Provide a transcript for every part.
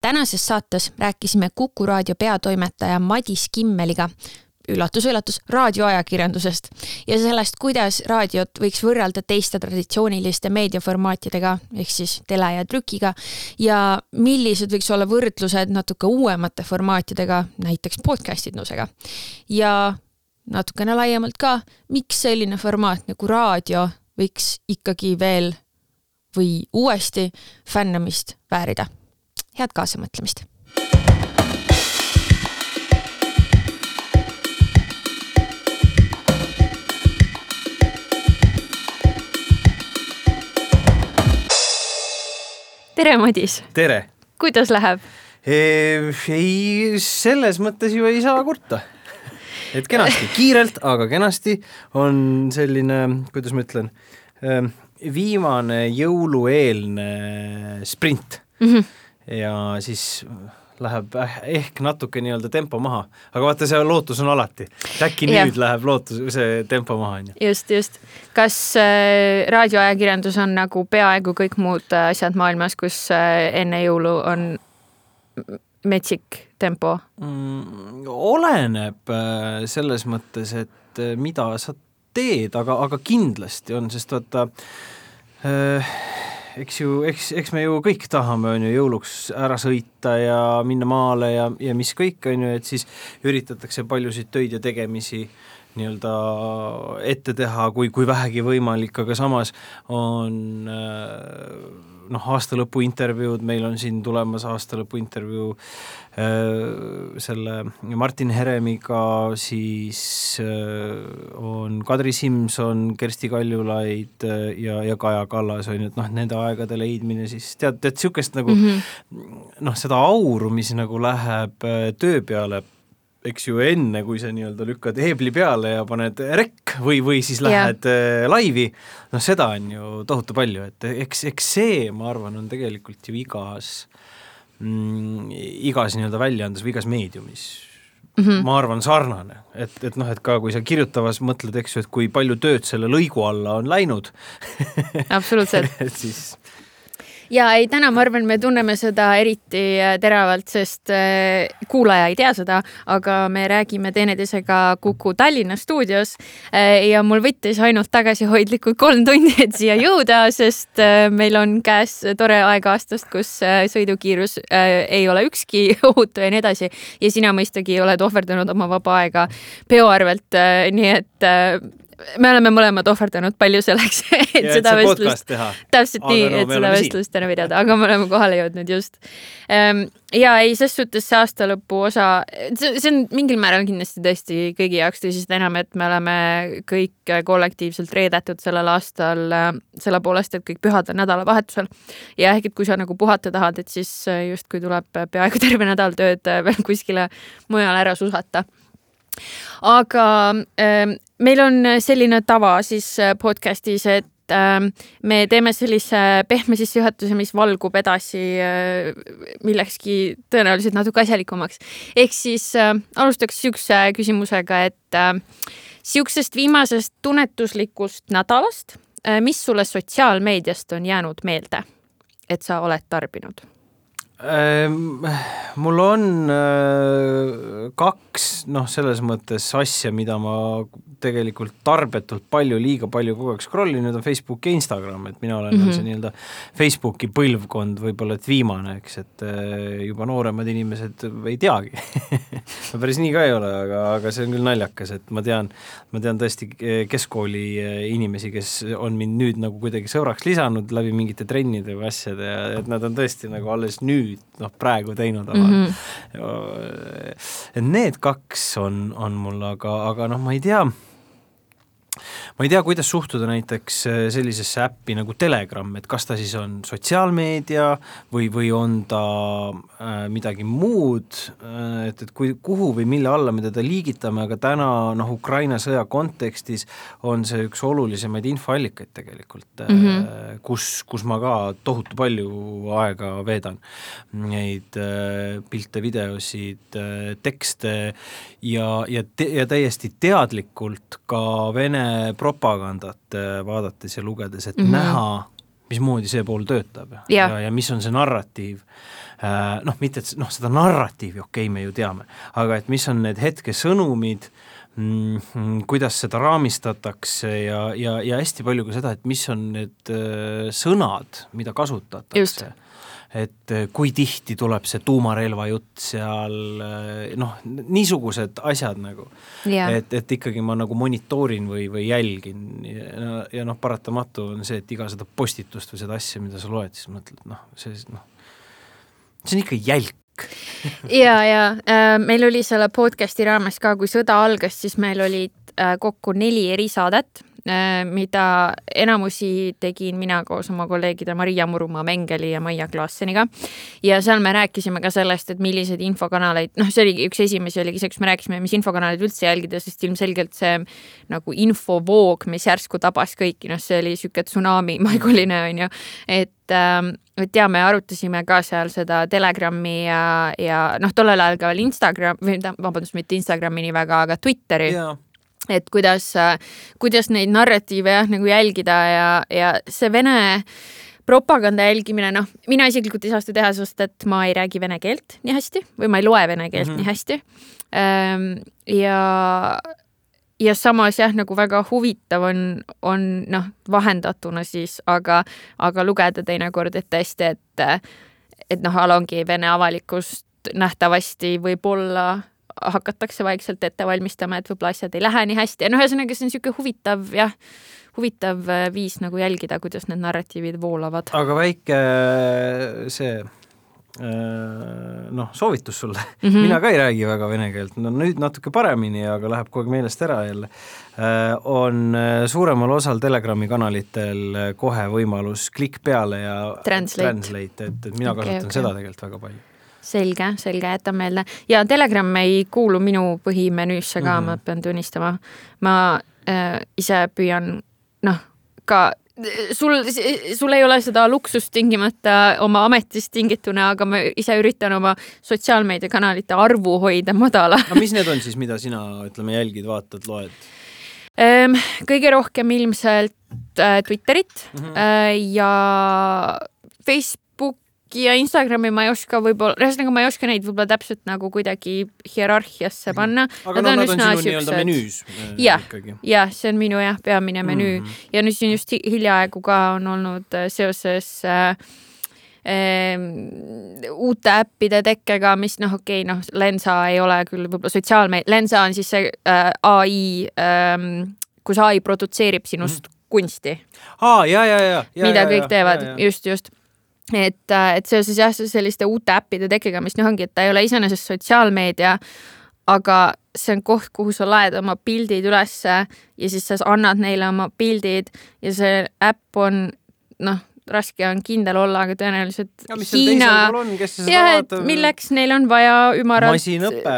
tänases saates rääkisime Kuku raadio peatoimetaja Madis Kimmeliga üllatus-üllatus, raadioajakirjandusest ja sellest, kuidas raadiot võiks võrrelda teiste traditsiooniliste meediaformaatidega ehk siis tele ja trükiga ja millised võiks olla võrdlused natuke uuemate formaatidega, näiteks podcast idnusega. ja natukene laiemalt ka, miks selline formaat nagu raadio võiks ikkagi veel või uuesti fännamist väärida head kaasamõtlemist! tere, Madis! tere! kuidas läheb? ei, selles mõttes ju ei saa kurta. et kenasti, kiirelt, aga kenasti on selline, kuidas ma ütlen, viimane jõulueelne sprint mm. -hmm ja siis läheb ehk natuke nii-öelda tempo maha, aga vaata, see lootus on alati, äkki ja. nüüd läheb lootus, see tempo maha, on ju. just, just. kas äh, raadioajakirjandus on nagu peaaegu kõik muud äh, asjad maailmas, kus äh, enne jõulu on metsik tempo mm,? oleneb äh, selles mõttes, et äh, mida sa teed, aga, aga kindlasti on, sest vaata äh, eks ju, eks, eks me ju kõik tahame, on ju, jõuluks ära sõita ja minna maale ja, ja mis kõik, on ju, et siis üritatakse paljusid töid ja tegemisi nii-öelda ette teha, kui, kui vähegi võimalik, aga samas on äh, noh, aastalõpu intervjuud, meil on siin tulemas aastalõpu intervjuu äh, selle Martin Heremiga, siis äh, on Kadri Simson, Kersti Kaljulaid äh, ja, ja Kaja Kallas, on ju, et noh, nende aegade leidmine siis tead, tead niisugust nagu mm -hmm. noh, seda auru, mis nagu läheb äh, töö peale eks ju, enne kui sa nii-öelda lükkad heebli peale ja paned rekk või, või siis lähed yeah. Äh, laivi, noh seda on ju tohutu palju, et eks, eks see, ma arvan, on tegelikult ju igas mm,, igas nii-öelda väljaandes või igas meediumis mm -hmm. ma arvan, sarnane, et, et noh, et ka kui sa kirjutavas mõtled, eks ju, et kui palju tööd selle lõigu alla on läinud absoluutselt et siis ja ei, täna ma arvan, me tunneme seda eriti äh, teravalt, sest äh, kuulaja ei tea seda, aga me räägime teineteisega Kuku Tallinna stuudios äh, ja mul võttis ainult tagasihoidlikult kolm tundi, et siia jõuda, sest meil on käes tore aeg aastast, kus sõidukiirus ei ole ükski ohutu ja nii edasi. Ja sina mõistagi oled ohverdanud oma vaba aega peo arvelt, nii et me oleme mõlemad ohverdanud palju selleks, et ja, seda vestlust, täpselt aga nii no,, et seda vestlust täna pidada, aga me oleme kohale jõudnud just. Ehm, ja ei, ses suhtes see aastalõpu osa, see on mingil määral kindlasti tõesti kõigi jaoks tõsi, seda enam, et me oleme kõik kollektiivselt reedetud sellel aastal äh, selle poolest, et kõik pühad on nädalavahetusel. ja ehk, et kui sa nagu puhata tahad, et siis äh, justkui tuleb peaaegu terve nädal tööd äh, veel kuskile mujale ära susata aga äh, meil on selline tava siis äh, podcast'is, et äh, me teeme sellise pehme sissejuhatuse, mis valgub edasi äh, millekski tõenäoliselt natuke asjalikumaks. ehk siis äh, alustaks niisuguse küsimusega, et äh, niisugusest viimasest tunnetuslikust nädalast, äh, mis sulle sotsiaalmeediast on jäänud meelde, et sa oled tarbinud? Ehm, mul on äh, kaks noh, selles mõttes asja, mida ma tegelikult tarbetult palju, liiga palju kogu aeg scroll in, need on Facebook ja Instagram, et mina olen mm -hmm. see nii-öelda Facebooki põlvkond võib-olla, et viimane, eks, et äh, juba nooremad inimesed ei teagi no päris nii ka ei ole, aga, aga see on küll naljakas, et ma tean, ma tean tõesti keskkooli äh, inimesi, kes on mind nüüd nagu kuidagi sõbraks lisanud läbi mingite trennide või asjade ja et nad on tõesti nagu alles nüüd nüüd noh, praegu teinud, aga mm -hmm. et need kaks on, on mul, aga, aga noh, ma ei tea ma ei tea, kuidas suhtuda näiteks äh, sellisesse äppi nagu Telegram, et kas ta siis on sotsiaalmeedia või, või on ta äh, midagi muud, äh, et, et kui, kuhu või mille alla me teda liigitame, aga täna noh, Ukraina sõja kontekstis on see üks olulisemaid infoallikaid tegelikult mm, -hmm. kus, kus ma ka tohutu palju aega veedan. Neid pilte, videosid, tekste ja, ja, ja täiesti teadlikult ka Vene propagandat äh, vaadates ja lugedes, et mm -hmm. näha, mismoodi see pool töötab ja, ja, ja, mis on see narratiiv äh,, noh, mitte et noh, seda narratiivi okei okay,, me ju teame, aga et mis on need hetkesõnumid mm,, kuidas seda raamistatakse ja, ja, ja hästi palju ka seda, et mis on need äh, sõnad, mida kasutatakse. Et äh, kui tihti tuleb see tuumarelva jutt seal, äh, noh, niisugused asjad nagu. Et, et ikkagi ma nagu monitoorin või, või jälgin ja, ja noh, paratamatu on see, et iga seda postitust või seda asja, mida sa loed, siis mõtled, noh, see noh, see on ikka jälk ja, ja äh, meil oli selle podcast'i raames ka, kui sõda algas, siis meil olid äh, kokku neli erisaadet Äh, mida enamusi tegin mina koos oma kolleegide Maria Murumaa Mengeli ja Maia Klaasseniga. ja seal me rääkisime ka sellest, et milliseid infokanaleid, noh, see oligi üks esimesi oligi see, kus me rääkisime, mis infokanaleid üldse jälgida, sest ilmselgelt see nagu infovoog, mis järsku tabas kõiki, noh, see oli niisugune tsunami-maiguline, on ju, et ähm, et ja me arutasime ka seal seda Telegrami ja, ja noh, tollel ajal ka veel Instagram või vabandust, mitte Instagrami nii väga, aga Twitteri yeah et kuidas, kuidas neid narratiive jah, nagu jälgida ja, ja see Vene propaganda jälgimine, noh, mina isiklikult ei saa seda teha, sest et ma ei räägi vene keelt nii hästi või ma ei loe vene keelt mm -hmm. nii hästi. Ehm, ja, ja samas jah, nagu väga huvitav on, on noh, vahendatuna siis, aga, aga lugeda teinekord, et tõesti, et, et noh, alongi Vene avalikkust nähtavasti võib-olla hakatakse vaikselt ette valmistama, et võib-olla asjad ei lähe nii hästi ja noh, ühesõnaga see on niisugune huvitav jah, huvitav äh, viis nagu jälgida, kuidas need narratiivid voolavad. aga väike äh, see noh, soovitus sulle mm, -hmm. mina ka ei räägi väga vene keelt, no nüüd natuke paremini, aga läheb kogu aeg meelest ära jälle, on suuremal osal Telegrami kanalitel kohe võimalus klikk peale ja translate, translate, et, et mina okay, kasutan okay. seda tegelikult väga palju selge, selge, jätan meelde. ja Telegram ei kuulu minu põhimenüüsse ka mm, -hmm. ma pean tunnistama. ma äh, ise püüan, noh, ka sul, sul ei ole seda luksust tingimata oma ametist tingituna, aga ma ise üritan oma sotsiaalmeediakanalite arvu hoida madala. aga mis need on siis, mida sina, ütleme, jälgid, vaatad, loed? Ehm, kõige rohkem ilmselt äh, Twitterit mm -hmm. ja Facebook ja Instagrami ma ei oska võib-olla, ühesõnaga ma ei oska neid võib-olla täpselt nagu kuidagi hierarhiasse panna. aga no, nad on sinu nii-öelda menüüs äh, jah, jah, see on minu jah, peamine menüü mm -hmm. ja nüüd siin just hiljaaegu ka on olnud äh, seoses äh, äh, uute äppide tekkega, mis noh, okei okay,, noh, Lensa ei ole küll võib-olla sotsiaalmeedia, Lensa on siis see äh, ai ähm,, kus ai produtseerib sinust mm -hmm. kunsti. aa, ja, ja, ja, ja. mida ja, kõik ja, teevad, just, just et, äh, et seoses jah, selliste uute äppide tekkega, mis noh, ongi, et ta ei ole iseenesest sotsiaalmeedia, aga see on koht, kuhu sa laed oma pildid ülesse ja siis sa annad neile oma pildid ja see äpp on noh, raske on kindel olla, aga tõenäoliselt ja, Hiina, jah, et milleks neil on vaja ümarat. masinõpe.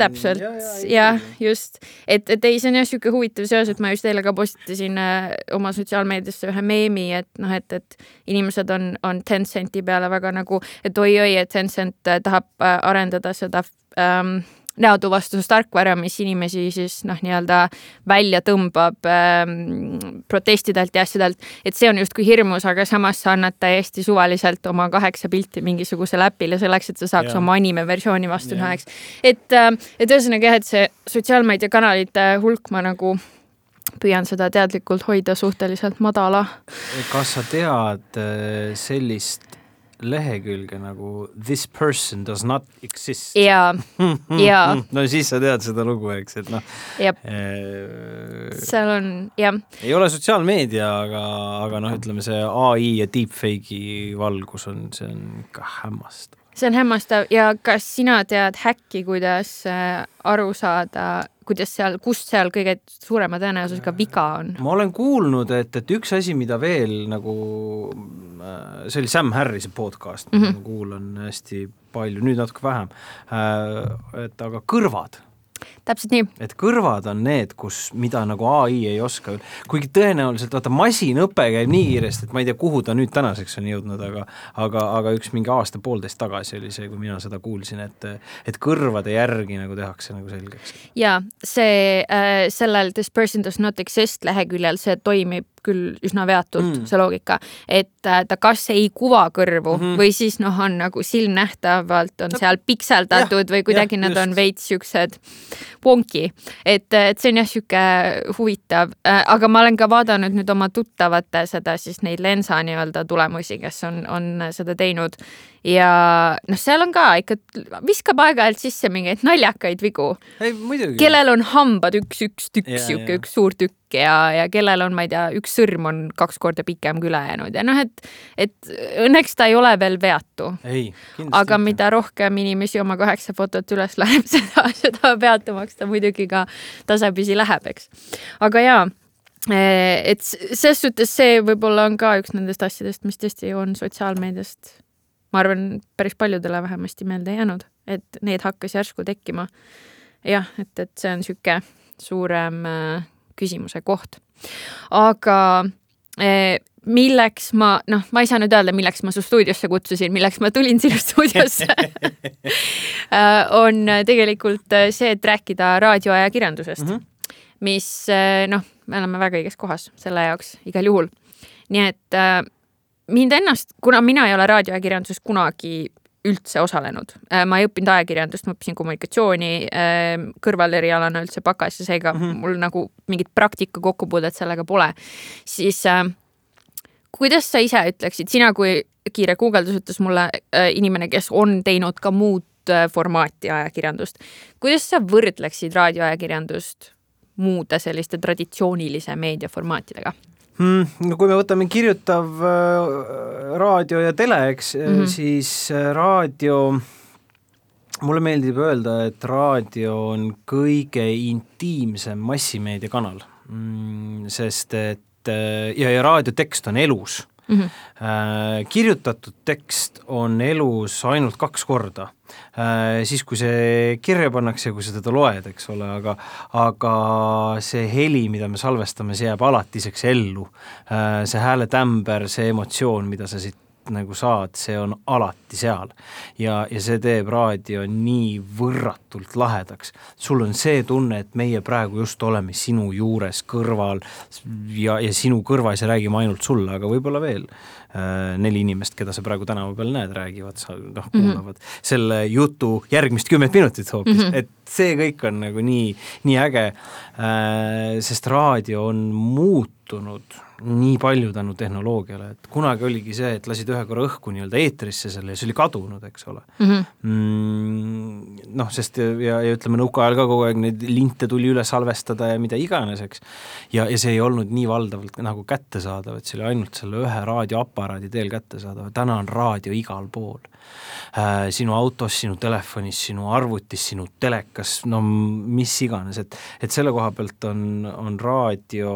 täpselt, jah, just, et, et ei, see on jah niisugune huvitav seos, et ma just eile ka postitasin äh, oma sotsiaalmeediasse ühe meemi, et noh, et, et inimesed on, on Tencenti peale väga nagu, et oi-oi, et Tencent äh, tahab äh, arendada seda ähm, näotuvastustarkvara, mis inimesi siis noh, nii-öelda välja tõmbab ähm, protestidelt ja asjadelt, et see on justkui hirmus, aga samas sa annad täiesti suvaliselt oma kaheksa pilti mingisugusele äpile selleks, et sa saaks ja. oma animeversiooni vastu näha, eks. et, ähm, et ühesõnaga jah, et see sotsiaalmeediakanalite hulk ma nagu püüan seda teadlikult hoida suhteliselt madala. kas sa tead äh, sellist lehekülge nagu This person does not exist. jaa, jaa. no siis sa tead seda lugu, eks, et noh. Ee... seal on, jah. ei ole sotsiaalmeedia, aga, aga noh, ütleme see ai ja deepfake'i valgus on, see on ikka hämmastav. see on hämmastav ja kas sina tead häkki, kuidas äh, aru saada kuidas seal, kust seal kõige suurema tõenäosusega viga on? ma olen kuulnud, et, et üks asi, mida veel nagu, äh, see oli Sam Harrise podcast mm, -hmm. ma kuulan hästi palju, nüüd natuke vähem, äh, et aga kõrvad täpselt nii. et kõrvad on need, kus, mida nagu ai ei oska, kuigi tõenäoliselt vaata, masinõpe käib nii kiiresti, et ma ei tea, kuhu ta nüüd tänaseks on jõudnud, aga aga, aga üks mingi aasta-poolteist tagasi oli see, kui mina seda kuulsin, et et kõrvade järgi nagu tehakse nagu selgeks. jaa, see äh,, sellel This person does not exist leheküljel, see toimib küll üsna veatult mm., see loogika, et äh, ta kas ei kuva kõrvu mm -hmm. või siis noh, on nagu silmnähtavalt on seal pikseldatud ja, või kuidagi ja, nad just. on veits siuksed wonky, et, et see on jah, sihuke huvitav, äh, aga ma olen ka vaadanud nüüd oma tuttavate seda siis neid Lensa nii-öelda tulemusi, kes on, on seda teinud. Ja noh, seal on ka ikka, viskab aeg-ajalt sisse mingeid naljakaid vigu. kellel on hambad üks, üks tükk, sihuke üks suur tükk ja, ja kellel on, ma ei tea, üks sõrm on kaks korda pikem kui ülejäänud ja noh, et, et õnneks ta ei ole veel veatu. aga mida rohkem inimesi oma kaheksa fotot üles läheb, seda, seda veatumaks ta muidugi ka tasapisi läheb, eks. aga jaa eh, et selles suhtes see võib-olla on ka üks nendest asjadest, mis tõesti on sotsiaalmeediast, ma arvan, päris paljudele vähemasti meelde jäänud, et need hakkas järsku tekkima. jah, et, et see on niisugune suurem äh, küsimuse koht. aga eh, milleks ma, noh, ma ei saa nüüd öelda, milleks ma su stuudiosse kutsusin, milleks ma tulin sinu stuudiosse eh, on tegelikult see, et rääkida raadioajakirjandusest mm, -hmm. mis eh, noh, me oleme väga õiges kohas selle jaoks igal juhul. nii et mind ennast, kuna mina ei ole raadioajakirjanduses kunagi üldse osalenud. Äh, ma ei õppinud ajakirjandust, ma õppisin kommunikatsiooni äh, kõrvalerialana üldse bakas ja seega mm -hmm. mul nagu mingit praktika kokkupuudet sellega pole. siis äh, kuidas sa ise ütleksid, sina kui kiire guugeldus ütles mulle inimene, kes on teinud ka muud formaati ajakirjandust, kuidas sa võrdleksid raadioajakirjandust muude selliste traditsioonilise meedia Hmm, no kui me võtame kirjutav äh, raadio ja tele, eks mm, -hmm. siis äh, raadio, mulle meeldib öelda, et raadio on kõige intiimsem massimeediakanal mm,, sest et äh, ja, ja raadiotekst on elus mm. -hmm. kirjutatud tekst on elus ainult kaks korda Äh, siis, kui see kirja pannakse kui sa teda loed, eks ole, aga aga see heli, mida me salvestame, see jääb alatiseks ellu. Äh, see hääletämber, see emotsioon, mida sa siit nagu saad, see on alati seal. ja, ja see teeb raadio nii võrratult lahedaks. sul on see tunne, et meie praegu just oleme sinu juures kõrval ja, ja sinu kõrvas ja räägime ainult sulle, aga võib-olla veel neli inimest, keda sa praegu tänava peal näed, räägivad, sa noh, mhm. kuulavad mm -hmm. selle jutu järgmist kümmet minutit hoopis mm, -hmm. et see kõik on nagu nii, nii äge, äh, sest raadio on muutunud nii palju tänu tehnoloogiale, et kunagi oligi see, et lasid ühe korra õhku nii-öelda eetrisse selle ja see oli kadunud, eks ole mm. -hmm. Mm, noh, sest ja, ja ütleme, nõukaajal ka kogu aeg neid linte tuli üle salvestada ja mida iganes, eks. ja, ja see ei olnud nii valdavalt nagu kättesaadav, et see oli ainult selle ühe raadioaparaadi teel kättesaadav, täna on raadio igal pool äh,. sinu autos, sinu telefonis, sinu arvutis, sinu telekas, no mis iganes, et et selle koha pealt on, on raadio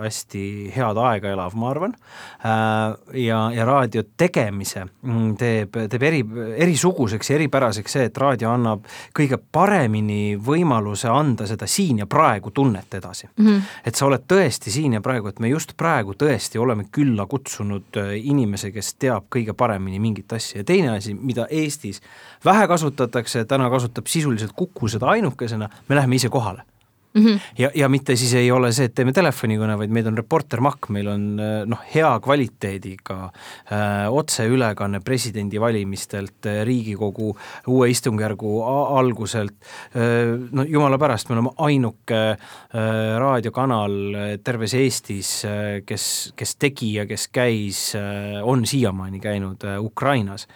hästi head aega elav, ma arvan, äh, ja, ja raadio tegemise mm, teeb, teeb eri, erisuguseks ja eripäraseks see, et raadio annab kõige paremini võimaluse anda seda siin ja praegu tunnet edasi mm. -hmm. et sa oled tõesti siin ja praegu, et me just praegu tõesti oleme külla kutsunud äh, inimese, kes teab kõige paremini mingit asja. Ja teine asi, mida Eestis vähe kasutatakse, täna kasutab sisuliselt Kuku seda ainukesena, me läheme ise kohale Mm -hmm. ja, ja mitte siis ei ole see, et teeme telefonikõne, vaid meil on Reporter Mac, meil on äh, noh, hea kvaliteediga äh, otseülekanne presidendivalimistelt äh,, Riigikogu uue istungjärgu alguselt äh,, no jumala pärast, me oleme ainuke äh, raadiokanal terves Eestis äh,, kes, kes tegi ja kes käis äh,, on siiamaani käinud äh, Ukrainas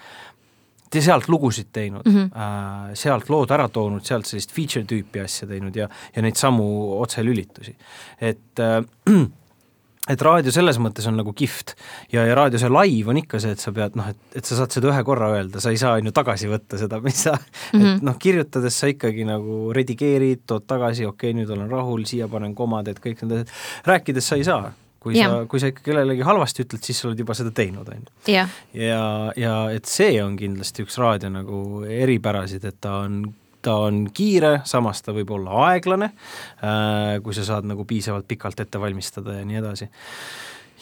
sealt lugusid teinud mm, -hmm. sealt lood ära toonud, sealt sellist feature tüüpi asja teinud ja, ja neid samu otselülitusi. et äh, et raadio selles mõttes on nagu kihvt ja, ja raadio see live on ikka see, et sa pead noh, et, et sa saad seda ühe korra öelda, sa ei saa on ju tagasi võtta seda, mis sa mm, -hmm. et mhm. noh, kirjutades sa ikkagi nagu redigeerid, tood tagasi, okei okay,, nüüd olen rahul, siia panen komad, et kõik need asjad, rääkides sa ei saa kui ja. sa, kui sa ikka kellelegi halvasti ütled, siis sa oled juba seda teinud, on ju. ja, ja et see on kindlasti üks raadio nagu eripärasid, et ta on ta on kiire, samas ta võib olla aeglane, äh, kui sa saad nagu piisavalt pikalt ette valmistada ja nii edasi.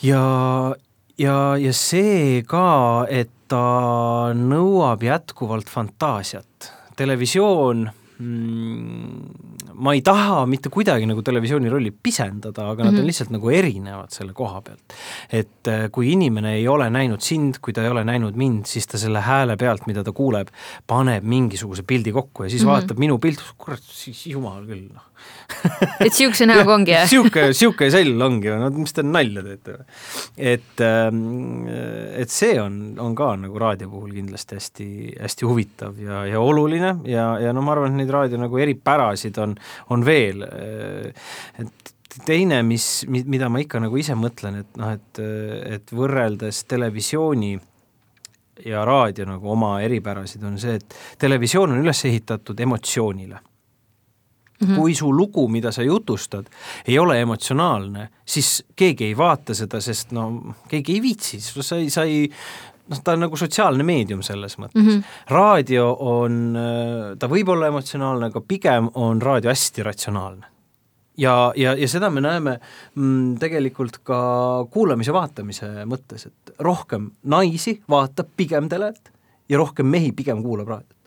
ja, ja, ja see ka, et ta nõuab jätkuvalt fantaasiat. televisioon mm, ma ei taha mitte kuidagi nagu televisiooni rolli pisendada, aga mm -hmm. nad on mhm. lihtsalt nagu erinevad selle koha pealt. et äh, kui inimene ei ole näinud sind, kui ta ei ole näinud mind, siis ta selle hääle pealt, mida ta kuuleb, paneb mingisuguse pildi kokku ja siis mm -hmm. vaatab minu pilti, kurat, siis jumal küll, noh et siukse näoga ongi, jah? sihuke, sihuke sell ongi, no mis te nalja teete või? et, ähm, et see on, on ka nagu raadio puhul kindlasti hästi, hästi huvitav ja, ja oluline ja, ja no ma arvan, et neid raadio nagu eripärasid on, on veel, et teine, mis, mida ma ikka nagu ise mõtlen, et noh, et, et võrreldes televisiooni ja raadio nagu oma eripärasid on see, et televisioon on üles ehitatud emotsioonile Mm -hmm. kui su lugu, mida sa jutustad, ei ole emotsionaalne, siis keegi ei vaata seda, sest no keegi ei viitsi, sa ei, sa ei noh, ta on nagu sotsiaalne meedium selles mõttes mm. -hmm. raadio on, ta võib olla emotsionaalne, aga pigem on raadio hästi ratsionaalne. ja, ja, ja seda me näeme mm, tegelikult ka kuulamise, vaatamise mõttes, et rohkem naisi vaatab pigem telet ja rohkem mehi pigem kuulab raadiot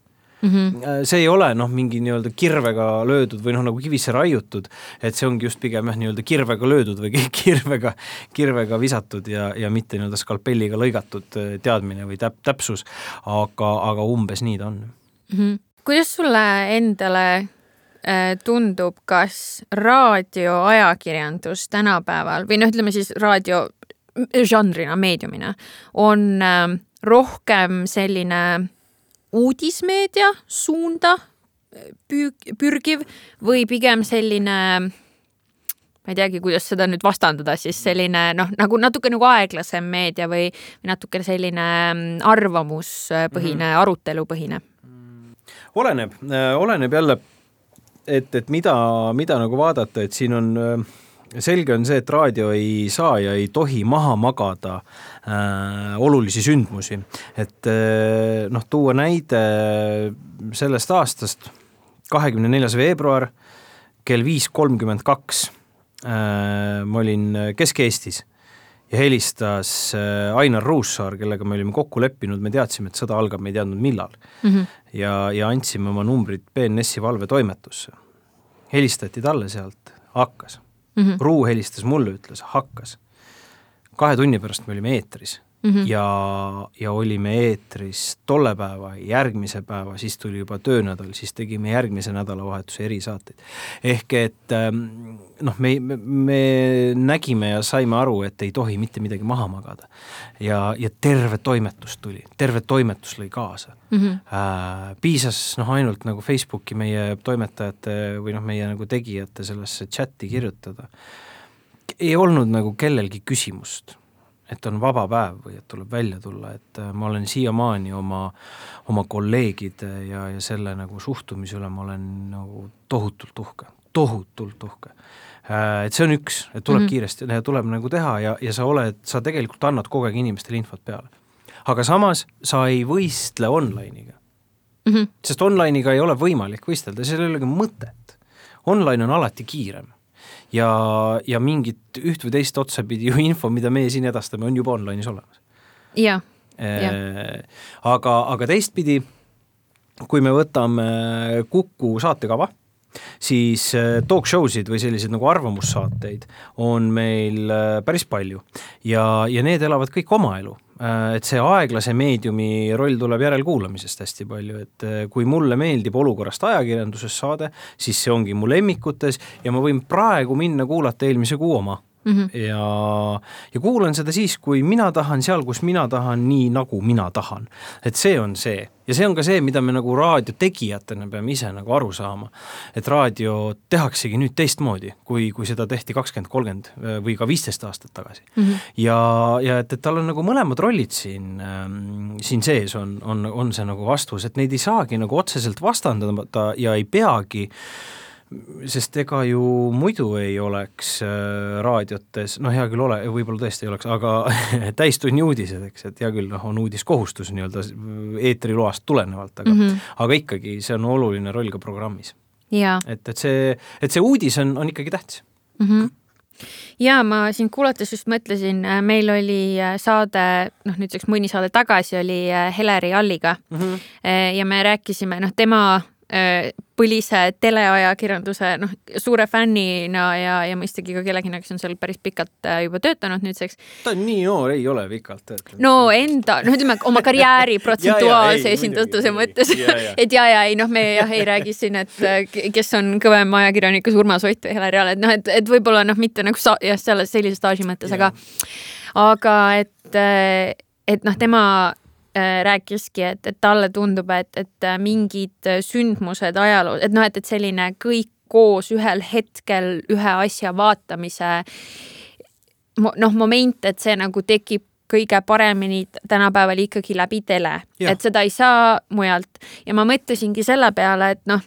mm. -hmm. see ei ole noh, mingi nii-öelda kirvega löödud või noh, nagu kivisse raiutud, et see ongi just pigem jah, nii-öelda kirvega löödud või kirvega, kirvega visatud ja, ja mitte nii-öelda skalpelliga lõigatud äh, teadmine või täp-, täpsus, aga, aga umbes nii ta on mm. -hmm. kuidas sulle endale äh, tundub, kas raadioajakirjandus tänapäeval või noh, ütleme siis raadio žanrina, meediumina on rohkem selline uudismeedia suunda püü-, pürgiv või pigem selline ma ei teagi, kuidas seda nüüd vastandada, siis selline noh, nagu natuke nagu aeglasem meedia või, või natuke selline mm, arvamuspõhine mm, -hmm. arutelupõhine? oleneb, oleneb jälle, et, et mida, mida nagu vaadata, et siin on äh, selge on see, et raadio ei saa ja ei tohi maha magada äh, olulisi sündmusi. et äh, noh, tuua näide sellest aastast, kahekümne neljas veebruar kell viis kolmkümmend kaks äh, ma olin Kesk-Eestis ja helistas äh, Ainar Ruussaar, kellega me olime kokku leppinud, me teadsime, et sõda algab, me ei teadnud, millal mm. -hmm. ja, ja andsime oma numbrid BNS-i valvetoimetusse. helistati talle sealt, hakkas mm. -hmm. Ruu helistas mulle, ütles, hakkas. kahe tunni pärast me olime eetris mm -hmm. ja, ja olime eetris tolle päeva, järgmise päeva, siis tuli juba töönädal, siis tegime järgmise nädalavahetuse erisaateid. ehk et ähm, noh, me, me, me nägime ja saime aru, et ei tohi mitte midagi maha magada. ja, ja terve toimetus tuli, terve toimetus lõi kaasa mm. -hmm. Äh, piisas noh, ainult nagu Facebooki meie toimetajate või noh, meie nagu tegijate sellesse chati kirjutada. ei olnud nagu kellelgi küsimust et on vaba päev või et tuleb välja tulla, et äh, ma olen siiamaani oma, oma kolleegide ja, ja selle nagu suhtumise üle ma olen nagu tohutult uhke, tohutult uhke. Äh, et see on üks, et tuleb mm -hmm. kiiresti, tuleb nagu teha ja, ja sa oled, sa tegelikult annad kogu aeg inimestele infot peale. aga samas sa ei võistle online'iga mm. -hmm. sest online'iga ei ole võimalik võistelda, seal ei olegi mõtet. Online on alati kiirem ja, ja mingit üht või teist otsapidi ju info, mida meie siin edastame, on juba online'is olemas. jah äh,. aga, aga teistpidi, kui me võtame Kuku saatekava, siis äh, talk show sid või selliseid nagu arvamussaateid on meil äh, päris palju ja, ja need elavad kõik oma elu Äh, et see aeglase meediumi roll tuleb järelkuulamisest hästi palju, et äh, kui mulle meeldib olukorrast ajakirjanduses saade, siis see ongi mu lemmikutes ja ma võin praegu minna kuulata eelmise kuu oma mm. -hmm. ja, ja kuulan seda siis, kui mina tahan, seal, kus mina tahan, nii nagu mina tahan. et see on see ja see on ka see, mida me nagu raadiotegijatena peame ise nagu aru saama. et raadio tehaksegi nüüd teistmoodi, kui, kui seda tehti kakskümmend, kolmkümmend äh, või ka viisteist aastat tagasi mm. -hmm. ja, ja et, et tal on nagu mõlemad rollid siin ähm,, siin sees on, on, on see nagu vastus, et neid ei saagi nagu otseselt vastandada ja ei peagi sest ega ju muidu ei oleks äh, raadiotes, noh, hea küll ole, võib-olla tõesti ei oleks, aga täistunni uudised, eks, et hea küll, noh, on uudiskohustus nii-öelda eetriloast tulenevalt, aga mm, -hmm. aga ikkagi see on oluline roll ka programmis. et, et see, et see uudis on, on ikkagi tähtis mm. -hmm ja ma sind kuulates just mõtlesin, äh, meil oli äh, saade, noh nüüdseks mõni saade tagasi oli Heleri Alliga mm -hmm. ja me rääkisime, noh, tema põlise teleajakirjanduse noh, suure fännina ja, ja mõistagi ka kellegina, kes on seal päris pikalt äh, juba töötanud nüüdseks. ta on nii noor, ei ole pikalt töötanud. no enda, noh, ütleme oma karjääri protsentuaalse esindatuse mõttes, et ja, ja ei noh, me jah ei räägi siin, et äh, kes on kõvem ajakirjanikus Urmas Ott või Hele Real, et noh, et, et võib-olla noh, mitte nagu sa, jah, selles sellise staaži mõttes, aga aga et, et noh, tema Äh, rääkiski, et, et talle tundub, et, et äh, mingid sündmused ajaloos, et noh, et, et selline kõik koos ühel hetkel ühe asja vaatamise noh, moment, et see nagu tekib kõige paremini tänapäeval ikkagi läbi tele, et seda ei saa mujalt. Ja ma mõtlesingi selle peale, et noh,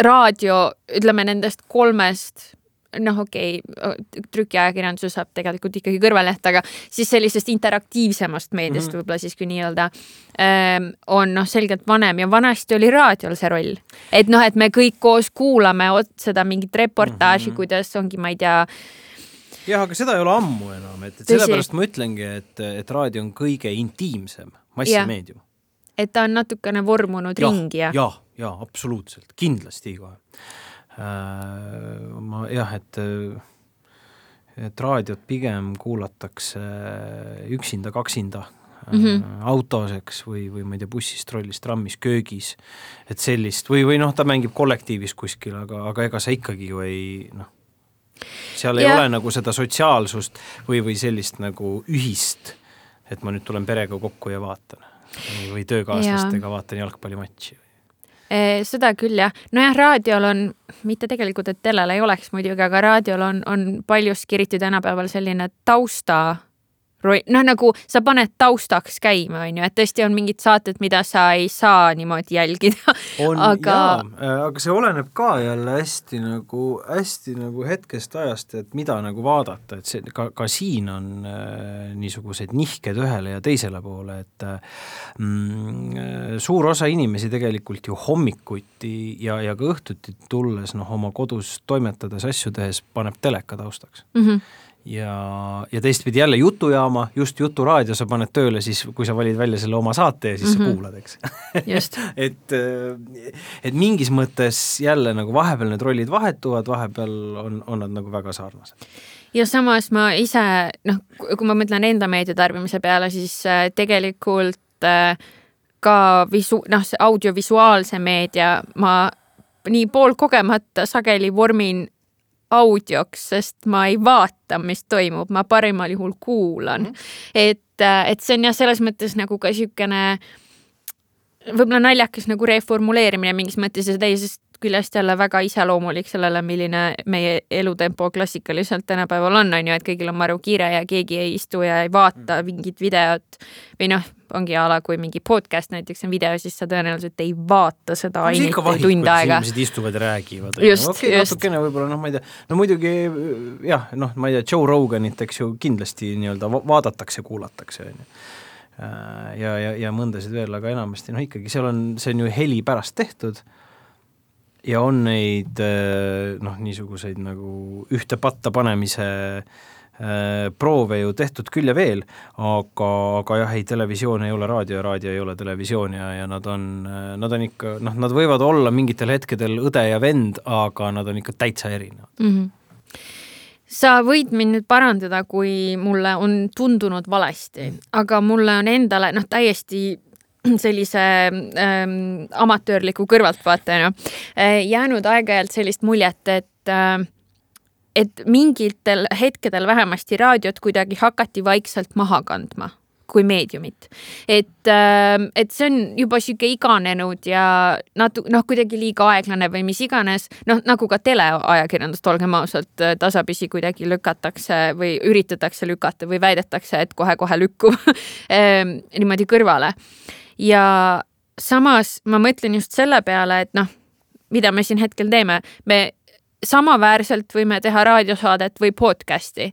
raadio, ütleme nendest kolmest noh, okei okay,, trükiajakirjanduse saab tegelikult ikkagi kõrvalleht, aga siis sellisest interaktiivsemast meediast mm -hmm. võib-olla siis kui nii-öelda ähm, on noh, selgelt vanem ja vanasti oli raadiol see roll. et noh, et me kõik koos kuulame seda mingit reportaaži mm, -hmm. kuidas ongi, ma ei tea jah, aga seda ei ole ammu enam, et, et sellepärast ma ütlengi, et, et raadio on kõige intiimsem massimeedium. et ta on natukene vormunud ja, ringi ja. ja, ja absoluutselt, kindlasti kohe ma jah, et et raadiot pigem kuulatakse üksinda, kaksinda mm -hmm. autos, eks, või, või ma ei tea, bussis, trollis, trammis, köögis, et sellist või, või noh, ta mängib kollektiivis kuskil, aga, aga ega sa ikkagi ju ei noh, seal ei ja. ole nagu seda sotsiaalsust või, või sellist nagu ühist, et ma nüüd tulen perega kokku ja vaatan või, töökaaslastega ja. vaatan jalgpallimatši seda küll jah, nojah, raadiol on, mitte tegelikult, et telel ei oleks muidugi, aga raadiol on, on paljuski, eriti tänapäeval selline tausta noh, nagu sa paned taustaks käima, on ju, et tõesti on mingid saated, mida sa ei saa niimoodi jälgida. aga äh, aga see oleneb ka jälle hästi nagu, hästi nagu hetkest ajast, et mida nagu vaadata, et see ka, ka siin on äh, niisugused nihked ühele ja teisele poole, et äh, mm, suur osa inimesi tegelikult ju hommikuti ja, ja ka õhtuti tulles noh, oma kodus toimetades, asju tehes paneb teleka taustaks mm. -hmm ja, ja teistpidi jälle jutujaama, just Juturaadio sa paned tööle siis, kui sa valid välja selle oma saate ja siis mm -hmm. sa mhm. kuulad, eks et, et mingis mõttes jälle nagu vahepeal need rollid vahetuvad, vahepeal on, on nad nagu väga sarnased. ja samas ma ise, noh, kui ma mõtlen enda meediatarbimise peale, siis äh, tegelikult äh, ka visu-, noh, see audiovisuaalse meedia ma nii poolkogemata sageli vormin audioks, sest ma ei vaata, mis toimub, ma parimal juhul kuulan mm. -hmm. et, äh, et see on jah, selles mõttes nagu ka niisugune võib-olla naljakas nagu reformuleerimine mingis mõttes ja teisest küljest jälle väga iseloomulik sellele, milline meie elutempo klassikaliselt tänapäeval on, on ju, et kõigil on maru kiire ja keegi ei istu ja ei vaata mm. mingit videot või noh, ongi a la kui mingi podcast näiteks on video, siis sa tõenäoliselt ei vaata seda ainult tund aega. inimesed istuvad ja räägivad. okei, natukene võib-olla noh, ma ei tea, no muidugi jah, noh, ma ei tea, Joe Roganit, eks ju, kindlasti nii-öelda vaadatakse, kuulatakse, on ju äh, ja, ja, ja mõndasid veel, aga enamasti noh, ikkagi seal on, see on ju heli pärast tehtud ja on neid äh, noh, niisuguseid nagu ühte patta panemise äh, proove ju tehtud küll ja veel, aga, aga jah, ei, televisioon ei ole raadio ja raadio ei ole televisioon ja, ja nad on, äh, nad on ikka noh, nad võivad olla mingitel hetkedel õde ja vend, aga nad on ikka täitsa erinevad mm. -hmm sa võid mind nüüd parandada, kui mulle on tundunud valesti, aga mulle on endale noh, täiesti sellise ähm, amatöörliku kõrvaltvaatajana äh, jäänud aeg-ajalt sellist muljet, et äh, et mingitel hetkedel vähemasti raadiot kuidagi hakati vaikselt maha kandma kui meediumit. et, ähm, et see on juba sihuke iganenud ja natu-, noh, kuidagi liiga aeglane või mis iganes, noh, nagu ka teleajakirjandust, olgem ausad, tasapisi kuidagi lükatakse või üritatakse lükata või väidetakse, et kohe-kohe lükkub ähm, niimoodi kõrvale ja samas ma mõtlen just selle peale, et noh, mida me siin hetkel teeme, me samaväärselt võime teha raadiosaadet või podcast'i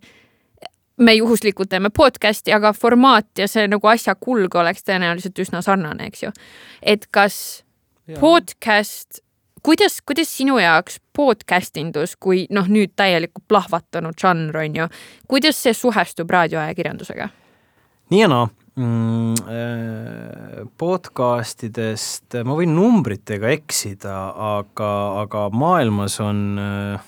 me juhuslikult teeme podcast'i, aga formaat ja see nagu asja kulg oleks tõenäoliselt üsna sarnane, eks ju. et kas ja. podcast, kuidas, kuidas sinu jaoks podcast indus, kui noh, nüüd täielikult plahvatanud žanr on ju, kuidas see suhestub raadioajakirjandusega? nii ja naa mm,. Äh, podcastidest ma võin numbritega eksida, aga, aga maailmas on äh,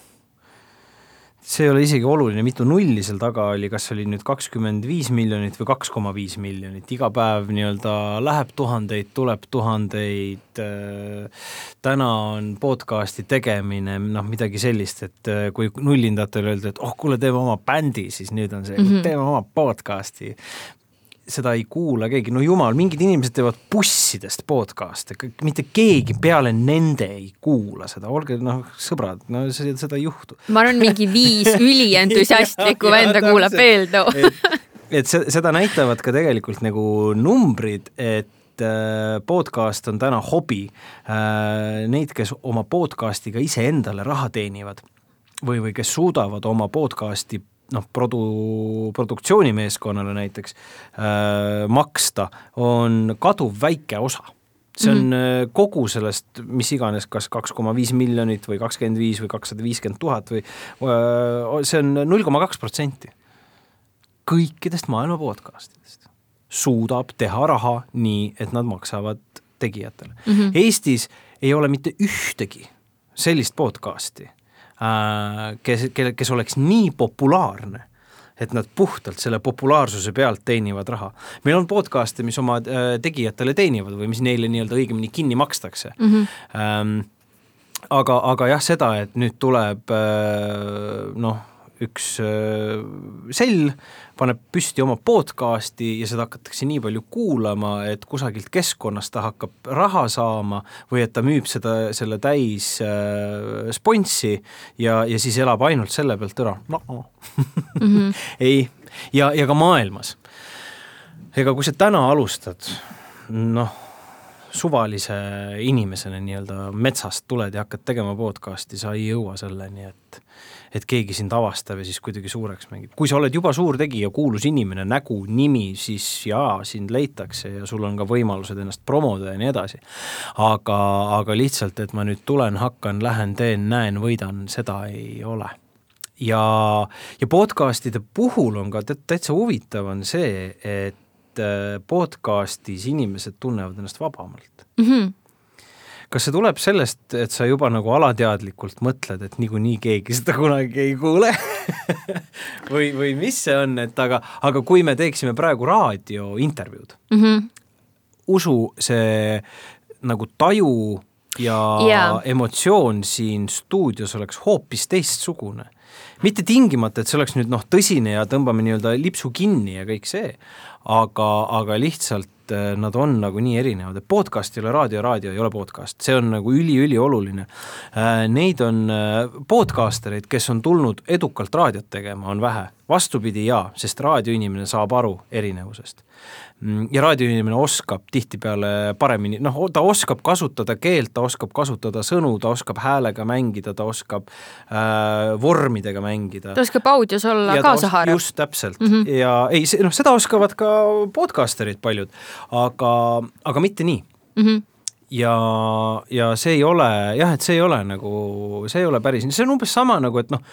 see ei ole isegi oluline, mitu nulli seal taga oli, kas oli nüüd kakskümmend viis miljonit või kaks koma viis miljonit, iga päev nii-öelda läheb tuhandeid, tuleb tuhandeid, äh, täna on podcast'i tegemine noh, midagi sellist, et kui nullindatel öelda, et oh, kuule, teeme oma bändi, siis nüüd on see mm, -hmm. teeme oma podcast'i seda ei kuula keegi, no jumal, mingid inimesed teevad bussidest podcast'e, mitte keegi peale nende ei kuula seda, olge noh, sõbrad, no see, seda ei juhtu. ma arvan, mingi viis ülientusiastlikku venda kuulab too et, et seda näitavad ka tegelikult nagu numbrid, et äh, podcast on täna hobi. Äh, neid, kes oma podcast'iga iseendale raha teenivad või, või kes suudavad oma podcast'i noh, produ-, produktsioonimeeskonnale näiteks äh, maksta, on kaduv väike osa see on mm -hmm. kogu sellest, mis iganes, kas kaks koma viis miljonit või kakskümmend viis või kakssada viiskümmend tuhat või äh, see on null koma kaks protsenti kõikidest maailma podcastidest suudab teha raha nii, et nad maksavad tegijatele mm. -hmm. Eestis ei ole mitte ühtegi sellist podcast'i kes, kelle, kes oleks nii populaarne, et nad puhtalt selle populaarsuse pealt teenivad raha. meil on podcast'e, mis oma äh, tegijatele teenivad või mis neile nii-öelda õigemini kinni makstakse mm. -hmm. aga, aga jah, seda, et nüüd tuleb äh, noh, üks sell paneb püsti oma podcast'i ja seda hakatakse nii palju kuulama, et kusagilt keskkonnast ta hakkab raha saama või et ta müüb seda, selle täis äh, sponssi ja, ja siis elab ainult selle pealt ära, no mm -hmm. ei, ja, ja ka maailmas. ega kui sa täna alustad, noh suvalise inimesena nii-öelda metsast tuled ja hakkad tegema podcast'i, sa ei jõua selleni, et et keegi sind avastab ja siis kuidagi suureks mängib. kui sa oled juba suur tegija, kuulus inimene, nägu, nimi, siis jaa, sind leitakse ja sul on ka võimalused ennast promoda ja nii edasi. aga, aga lihtsalt, et ma nüüd tulen, hakkan, lähen, teen, näen, võidan, seda ei ole ja, ja podcast'ide puhul on ka täitsa huvitav on see, et äh, podcast'is inimesed tunnevad ennast vabamalt mm. -hmm kas see tuleb sellest, et sa juba nagu alateadlikult mõtled, et niikuinii keegi seda kunagi ei kuule või, või mis see on, et aga, aga kui me teeksime praegu raadiointervjuud mm, -hmm. usu, see nagu taju ja yeah. emotsioon siin stuudios oleks hoopis teistsugune. mitte tingimata, et see oleks nüüd noh, tõsine ja tõmbame nii-öelda lipsu kinni ja kõik see, aga, aga lihtsalt et äh, nad on nagu nii erinevad, et podcast ei ole raadio, raadio ei ole podcast, see on nagu üliülioluline. Äh, neid on äh, podcastereid, kes on tulnud edukalt raadiot tegema, on vähe, vastupidi jaa, sest raadioinimene saab aru erinevusest Mm, ja raadioinimene oskab tihtipeale paremini, noh, ta oskab kasutada keelt, ta oskab kasutada sõnu, ta oskab häälega mängida, ta oskab äh, vormidega mängida. ta oskab audios olla kaasahaarav. just, täpselt mm. -hmm. ja ei, noh, seda oskavad ka podcasterid paljud, aga, aga mitte nii mm. -hmm ja, ja see ei ole jah, et see ei ole nagu, see ei ole päris, see on umbes sama nagu, et noh,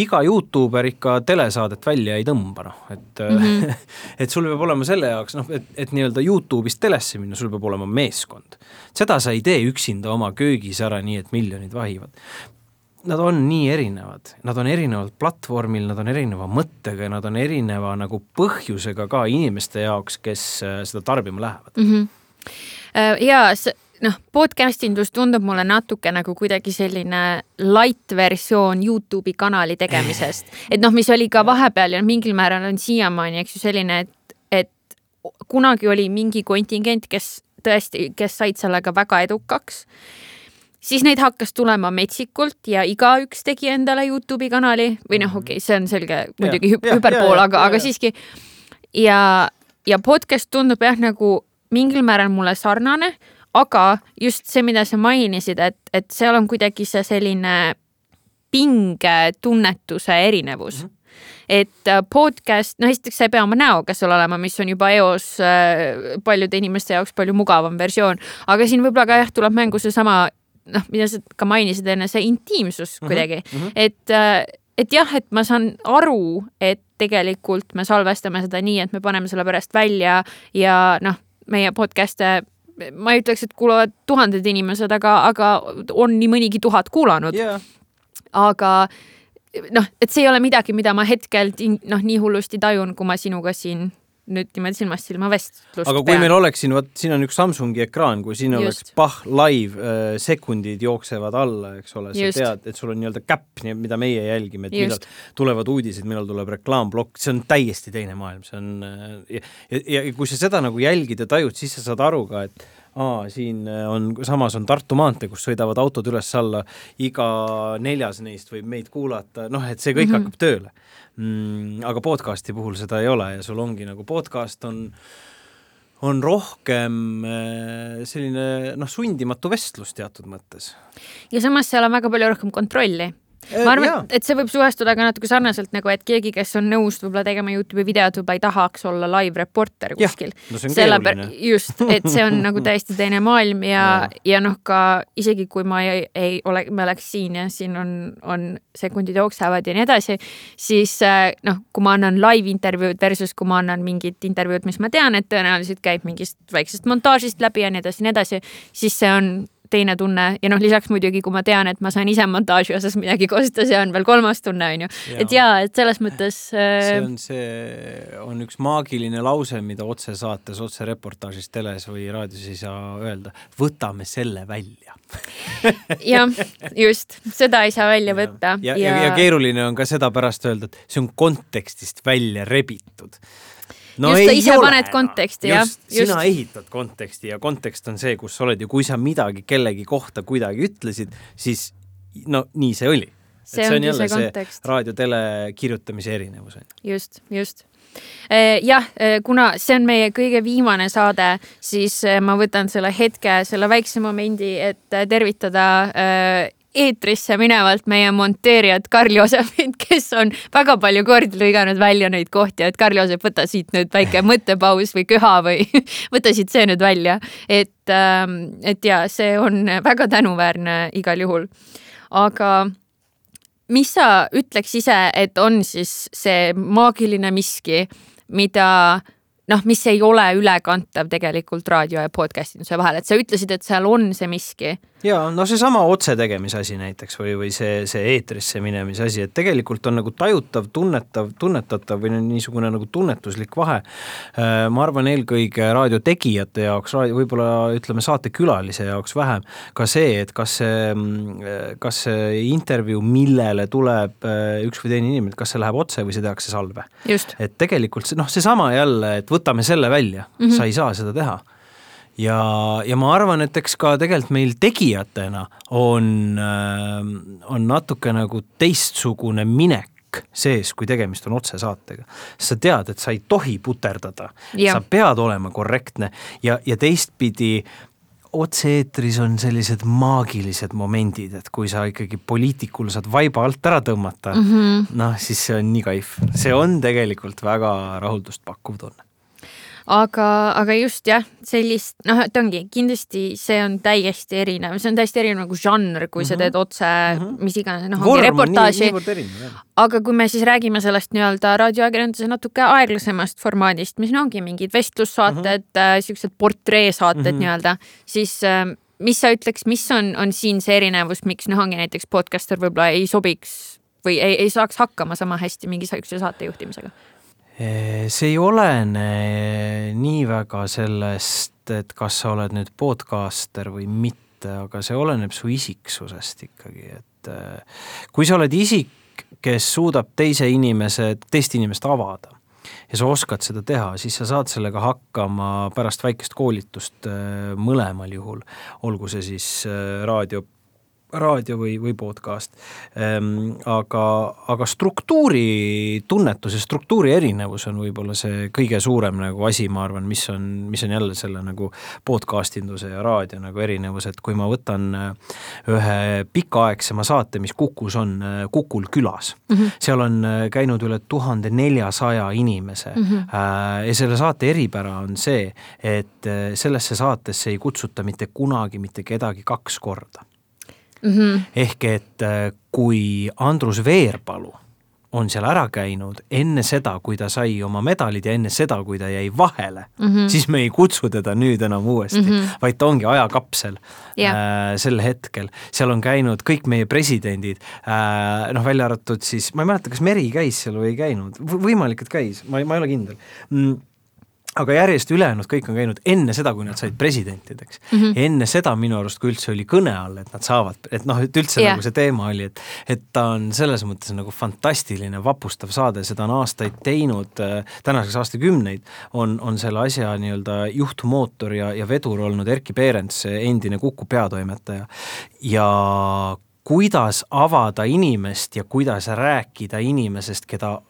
iga Youtuber ikka telesaadet välja ei tõmba, noh, et mm, -hmm. et sul peab olema selle jaoks noh, et, et nii-öelda Youtube'ist telesse minna, sul peab olema meeskond. seda sa ei tee üksinda oma köögis ära, nii et miljonid vahivad. Nad on nii erinevad, nad on erineval platvormil, nad on erineva mõttega ja nad on erineva nagu põhjusega ka inimeste jaoks, kes äh, seda tarbima lähevad mm. -hmm. ja noh, podcast indus tundub mulle natuke nagu kuidagi selline light versioon Youtube'i kanali tegemisest. et noh, mis oli ka vahepeal ja mingil määral on siiamaani, eks ju, selline, et, et kunagi oli mingi kontingent, kes tõesti, kes said sellega väga edukaks. Siis neid hakkas tulema metsikult ja igaüks tegi endale Youtube'i kanali. Või noh, okei okay,, see on selge muidugi hüp hüperpool, aga, aga siiski. ja, ja podcast tundub jah, nagu mingil määral mulle sarnane aga just see, mida sa mainisid, et, et seal on kuidagi see selline pingetunnetuse erinevus mm. -hmm et äh, podcast, no esiteks sa ei pea oma näoga seal olema, mis on juba eos äh, paljude inimeste jaoks palju mugavam versioon, aga siin võib-olla ka jah, tuleb mängu seesama noh, mida sa ka mainisid enne, see intiimsus mhm, kuidagi mm, -hmm. et äh, et jah, et ma saan aru, et tegelikult me salvestame seda nii, et me paneme selle pärast välja ja noh, meie podcast'e ma ei ütleks, et kuulavad tuhanded inimesed, aga, aga on nii mõnigi tuhat kuulanud. Yeah.. aga noh, et see ei ole midagi, mida ma hetkel noh, nii hullusti tajun, kui ma sinuga siin nüüd niimoodi silmast silma vestlust aga kui pean. meil oleks siin, vot siin on üks Samsungi ekraan, kui siin Just. oleks pah, live äh,, sekundid jooksevad alla, eks ole, sa Just. tead, et sul on nii-öelda käpp, mida meie jälgime, et Just. millal tulevad uudised, millal tuleb reklaamplokk, see on täiesti teine maailm, see on äh, ja, ja, ja kui sa seda nagu jälgid ja tajud, siis sa saad aru ka, et aa, siin äh, on, samas on Tartu maantee, kus sõidavad autod üles-alla, iga neljas neist võib meid kuulata, noh, et see kõik mm -hmm. hakkab tööle mm,. aga podcast'i puhul seda ei ole ja sul ongi nagu podcast on on rohkem äh, selline noh, sundimatu vestlus teatud mõttes. ja samas seal on väga palju rohkem kontrolli ma arvan, et see võib suhestuda ka natuke sarnaselt nagu, et keegi, kes on nõus võib-olla tegema Youtube'i videot, võib-olla ei tahaks olla live reporter kuskil. No selle keeruline. just, et see on nagu täiesti teine maailm ja, ja, ja noh, ka isegi kui ma ei, ei ole, me oleks siin ja siin on, on sekundid jooksevad ja nii edasi, siis äh, noh, kui ma annan live intervjuud versus kui ma annan mingit intervjuud, mis ma tean, et tõenäoliselt käib mingist väiksest montaažist läbi ja nii edasi, nii edasi, siis see on teine tunne ja noh, lisaks muidugi, kui ma tean, et ma saan ise montaaži osas midagi kosta, see on veel kolmas tunne, on ju. et jaa, et selles mõttes äh.... see on see, on üks maagiline lause, mida otsesaates, otsereportaažis teles või raadios ei saa öelda. võtame selle välja jah, just, seda ei saa välja võtta. ja, ja, ja, ja keeruline on ka seda pärast öelda, et see on kontekstist välja rebitud no just, sa ise ole, paned konteksti, jah. sina ehitad konteksti ja kontekst on see, kus sa oled ja kui sa midagi kellegi kohta kuidagi ütlesid, siis no nii see oli. see, see on jälle see, see raadio-tele kirjutamise erinevus. just, just eh, jah, eh, kuna see on meie kõige viimane saade, siis eh, ma võtan selle hetke, selle väikse momendi, et tervitada eetrisse minevalt meie monteerijat Karl-Joosepit, kes on väga palju kordi lõiganud välja neid kohti, et Karl-Joosep, võta siit nüüd väike mõttepaus või köha või võta siit see nüüd välja. et, ähm, et ja see on väga tänuväärne igal juhul. aga mis sa ütleks ise, et on siis see maagiline miski, mida noh, mis ei ole ülekantav tegelikult raadio ja podcast induse vahel, et sa ütlesid, et seal on see miski. ja no seesama otsetegemise asi näiteks või, või see, see eetrisse minemise asi, et tegelikult on nagu tajutav, tunnetav, tunnetatav või niisugune nagu tunnetuslik vahe. Äh, ma arvan, eelkõige raadio tegijate jaoks, võib-olla ütleme, saatekülalise jaoks vähem ka see, et kas see, mm, kas see intervjuu, millele tuleb äh, üks või teine inimene, kas see läheb otse või see tehakse salve. et tegelikult see noh, seesama jälle, et võtame selle välja mm, -hmm. sa ei saa seda teha ja, ja ma arvan, et eks ka tegelikult meil tegijatena on, äh, on natuke nagu teistsugune minek sees, kui tegemist on otsesaatega. sa tead, et sa ei tohi puterdada, sa pead olema korrektne ja, ja teistpidi otse-eetris on sellised maagilised momendid, et kui sa ikkagi poliitikul saad vaiba alt ära tõmmata mm -hmm., noh, siis see on nii kaif, see on tegelikult väga rahuldust pakkuv tunne aga, aga just jah, sellist noh, et ongi kindlasti see on täiesti erinev, see on täiesti erinev nagu žanr, kui mm -hmm. sa mhm. teed otse mm -hmm. mis iganes, noh, ongi reportaaži. aga kui me siis räägime sellest nii-öelda raadioajakirjanduse natuke aeglasemast formaadist, mis no, ongi mingid vestlussaated mm, -hmm. siuksed portreesaated mm -hmm. nii-öelda, siis äh, mis sa ütleks, mis on, on siin see erinevus, miks noh, ongi näiteks podcaster võib-olla ei sobiks või ei, ei saaks hakkama sama hästi mingi sihukese saate juhtimisega? See ei olene nii väga sellest, et kas sa oled nüüd podcaster või mitte, aga see oleneb su isiksusest ikkagi, et äh, kui sa oled isik, kes suudab teise inimese, teist inimest avada ja sa oskad seda teha, siis sa saad sellega hakkama pärast väikest koolitust mõlemal juhul, olgu see siis raadio raadio või, või podcast. Ehm, aga, aga struktuuri tunnetus ja struktuuri erinevus on võib-olla see kõige suurem nagu asi, ma arvan, mis on, mis on jälle selle nagu podcast induse ja raadio nagu erinevus, et kui ma võtan äh, ühe pikaaegsema saate, mis Kukus on, äh, Kukul külas mm, -hmm. seal on äh, käinud üle tuhande neljasaja inimese mm -hmm. ja selle saate eripära on see, et sellesse saatesse ei kutsuta mitte kunagi mitte kedagi kaks korda mm. -hmm. ehk et äh, kui Andrus Veerpalu on seal ära käinud enne seda, kui ta sai oma medalid ja enne seda, kui ta jäi vahele mm, -hmm. siis me ei kutsu teda nüüd enam uuesti mm, -hmm. vaid ta ongi ajakapsel yeah. äh, sel hetkel. seal on käinud kõik meie presidendid äh,, noh, välja arvatud siis, ma ei mäleta, kas Meri käis seal või ei käinud, võimalik, et käis, ma ei, ma ei ole kindel mm aga järjest ülejäänud kõik on käinud enne seda, kui nad said presidentideks mm. -hmm. enne seda minu arust, kui üldse oli kõne all, et nad saavad, et noh, et üldse yeah. nagu see teema oli, et et ta on selles mõttes nagu fantastiline, vapustav saade, seda on aastaid teinud äh,, tänaseks aastakümneid, on, on selle asja nii-öelda juhtmootor ja, ja vedur olnud Erkki Peerents, endine Kuku peatoimetaja. ja kuidas avada inimest ja kuidas rääkida inimesest, keda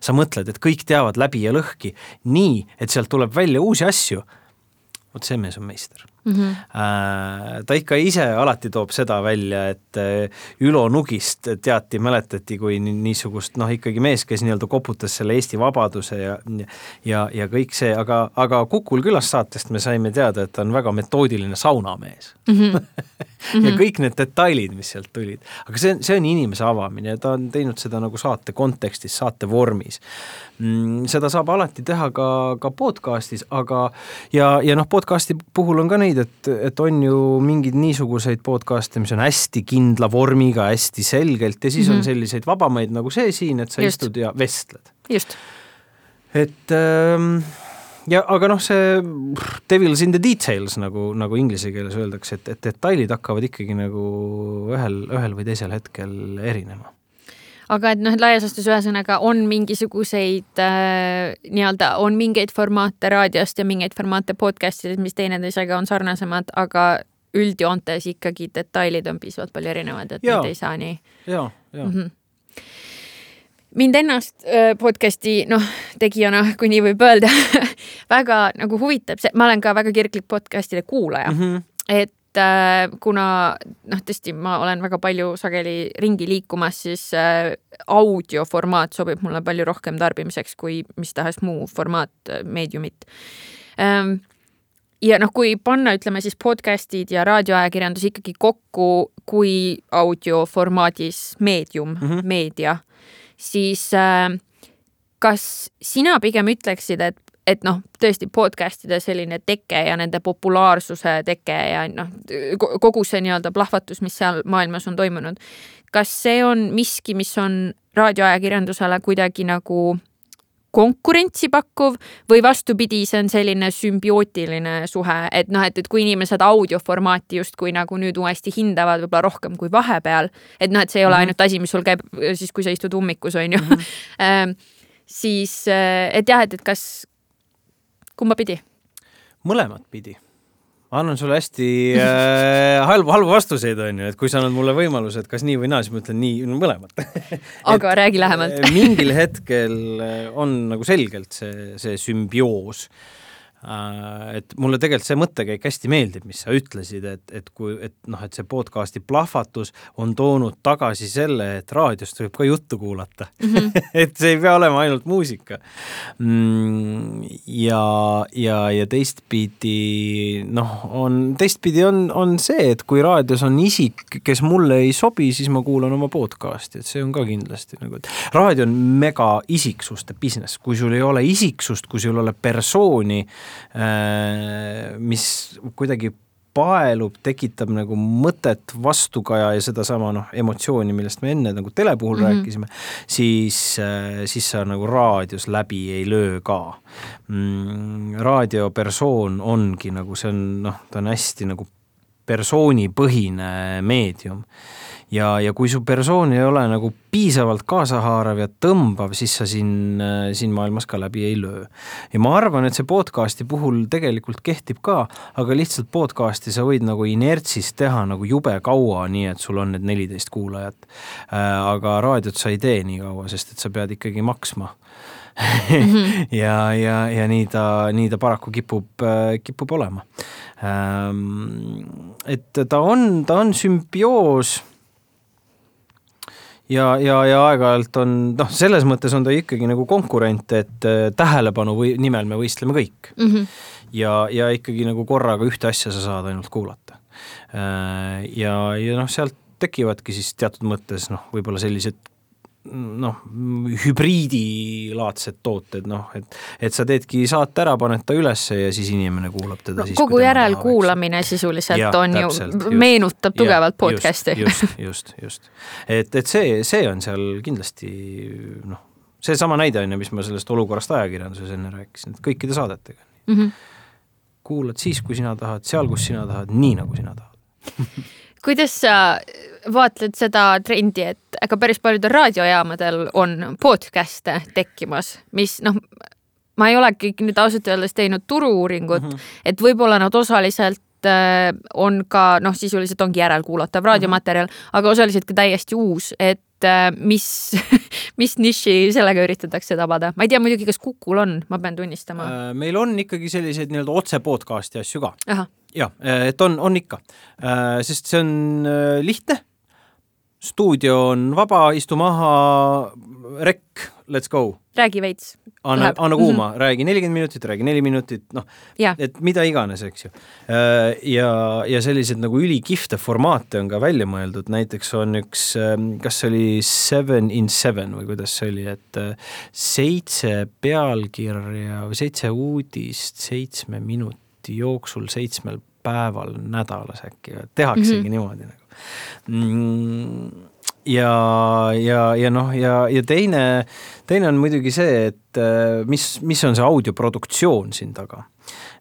sa mõtled, et kõik teavad läbi ja lõhki nii, et sealt tuleb välja uusi asju, vot see mees on meister mm. -hmm. ta ikka ise alati toob seda välja, et äh, Ülo Nugist teati, mäletati kui niisugust noh, ikkagi mees, kes nii-öelda koputas selle Eesti vabaduse ja ja, ja kõik see, aga, aga Kukul külas saatest me saime teada, et ta on väga metoodiline saunamees mm. -hmm. ja mm -hmm. kõik need detailid, mis sealt tulid, aga see, see on inimese avamine ja ta on teinud seda nagu saate kontekstis, saate vormis mm,. seda saab alati teha ka, ka podcast'is, aga ja, ja noh, podcast'i puhul on ka neid, et, et on ju mingeid niisuguseid podcast'e, mis on hästi kindla vormiga, hästi selgelt ja siis mm -hmm. on mhm. selliseid vabamaid nagu see siin, et sa Just. istud ja vestled. just. et ähm, ja aga noh, see devil's in the details nagu, nagu inglise keeles öeldakse, et, et detailid hakkavad ikkagi nagu ühel, ühel või teisel hetkel erinema aga et noh, et laias laastus ühesõnaga on mingisuguseid äh, nii-öelda, on mingeid formaate raadiost ja mingeid formaate podcast ides, mis teineteisega on sarnasemad, aga üldjoontes ikkagi detailid on piisavalt palju erinevad, et neid ei saa nii. ja, ja mm. -hmm mind ennast podcast'i noh, tegijana, kui nii võib öelda väga nagu huvitab see, ma olen ka väga kirglik podcast'ide kuulaja mm. -hmm. et kuna noh, tõesti, ma olen väga palju sageli ringi liikumas, siis audioformaat sobib mulle palju rohkem tarbimiseks kui mis tahes muu formaat meediumit ja noh, kui panna, ütleme siis podcast'id ja raadioajakirjandus ikkagi kokku kui audioformaadis meedium mm, -hmm. meedia, siis äh, kas sina pigem ütleksid, et et noh, tõesti podcast'ide selline teke ja nende populaarsuse teke ja noh, kogu see nii-öelda plahvatus, mis seal maailmas on toimunud. kas see on miski, mis on raadioajakirjandusele kuidagi nagu konkurentsi pakkuv või vastupidi, see on selline sümbiootiline suhe, et noh, et, et kui inimesed audioformaati justkui nagu nüüd uuesti hindavad võib-olla rohkem kui vahepeal, et noh, et see ei ole -hmm. ainult asi, mis sul käib siis, kui sa istud ummikus, on ju mm. -hmm. siis, et jah, et, et kas, kumba pidi? mõlemat pidi annan sulle hästi äh, halbu, halbu vastuseid, on ju, et kui sa annad mulle võimaluse, et kas nii või naa, siis ma ütlen nii no, mõlemat aga räägi lähemalt mingil hetkel on nagu selgelt see, see sümbioos äh, Äh, et mulle tegelikult see mõttekäik hästi meeldib, mis sa ütlesid, et, et kui, et noh, et see podcast'i plahvatus on toonud tagasi selle, et raadiost võib ka juttu kuulata mm. -hmm. et see ei pea olema ainult muusika mm,. Ja, ja, ja teistpidi noh, on, teistpidi on, on see, et kui raadios on isik, kes mulle ei sobi, siis ma kuulan oma podcast'i, et see on ka kindlasti nagu, et raadio on mega isiksuste business, kui sul ei ole isiksust, kui sul ei ole persooni, Äh, mis kuidagi paelub, tekitab nagu mõtet, vastukaja ja sedasama noh, emotsiooni, millest me enne nagu tele puhul mm -hmm. rääkisime, siis, äh, siis sa nagu raadios läbi ei löö ka mm,. raadiopersoon ongi nagu see on noh, ta on hästi nagu persoonipõhine meedium ja, ja kui su persoon ei ole nagu piisavalt kaasahaarav ja tõmbav, siis sa siin, siin maailmas ka läbi ei löö. ja ma arvan, et see podcast'i puhul tegelikult kehtib ka, aga lihtsalt podcast'i sa võid nagu inertsis teha nagu jube kaua, nii et sul on need neliteist kuulajat. aga raadiot sa ei tee nii kaua, sest et sa pead ikkagi maksma Mhm. ja, ja, ja nii ta, nii ta paraku kipub, kipub olema. Ähm, et ta on, ta on sümbioos ja, ja, ja aeg-ajalt on noh, selles mõttes on ta ikkagi nagu konkurent, et äh, tähelepanu või nimel me võistleme kõik mm. -hmm. ja, ja ikkagi nagu korraga ühte asja sa saad ainult kuulata. Äh, ja, ja noh, sealt tekivadki siis teatud mõttes noh, võib-olla sellised noh, hübriidilaadsed tooted, noh, et, et sa teedki saate ära, paned ta ülesse ja siis inimene kuulab teda no, kogu järelkuulamine sisuliselt ja, on täpselt, ju, meenutab tugevalt podcast'i. just, just, just. et, et see, see on seal kindlasti noh, seesama näide on ju, mis ma sellest olukorrast ajakirjanduses enne rääkisin, et kõikide saadetega mm. -hmm. kuulad siis, kui sina tahad, seal, kus sina tahad, nii nagu sina tahad kuidas sa vaatled seda trendi, et ega päris paljudel raadiojaamadel on podcast'e tekkimas, mis noh, ma ei olegi nüüd ausalt öeldes teinud turu-uuringut mm, -hmm. et võib-olla nad osaliselt äh, on ka noh, sisuliselt ongi järelkuulatav raadiomaterjal mm, -hmm. aga osaliselt ka täiesti uus, et mis mis niši sellega üritatakse tabada, ma ei tea muidugi, kas Kukul on, ma pean tunnistama. Äh, meil on ikkagi selliseid nii-öelda otse podcast'i asju ka. ja, et on, on ikka, sest see on lihtne stuudio on vaba, istu maha, rekk, let's go. räägi veits. anna, anna kuuma mm, -hmm. räägi nelikümmend minutit, räägi neli minutit, noh, et mida iganes, eks ju. Äh, ja, ja selliseid nagu ülikihvte formaate on ka välja mõeldud, näiteks on üks, ähm, kas see oli Seven in Seven või kuidas see oli, et äh, seitse pealkirja või seitse uudist seitsme minuti jooksul seitsmel päeval nädalas äkki, tehaksegi mm -hmm. niimoodi nagu ja, ja, ja noh, ja, ja teine, teine on muidugi see, et äh, mis, mis on see audioproduktsioon siin taga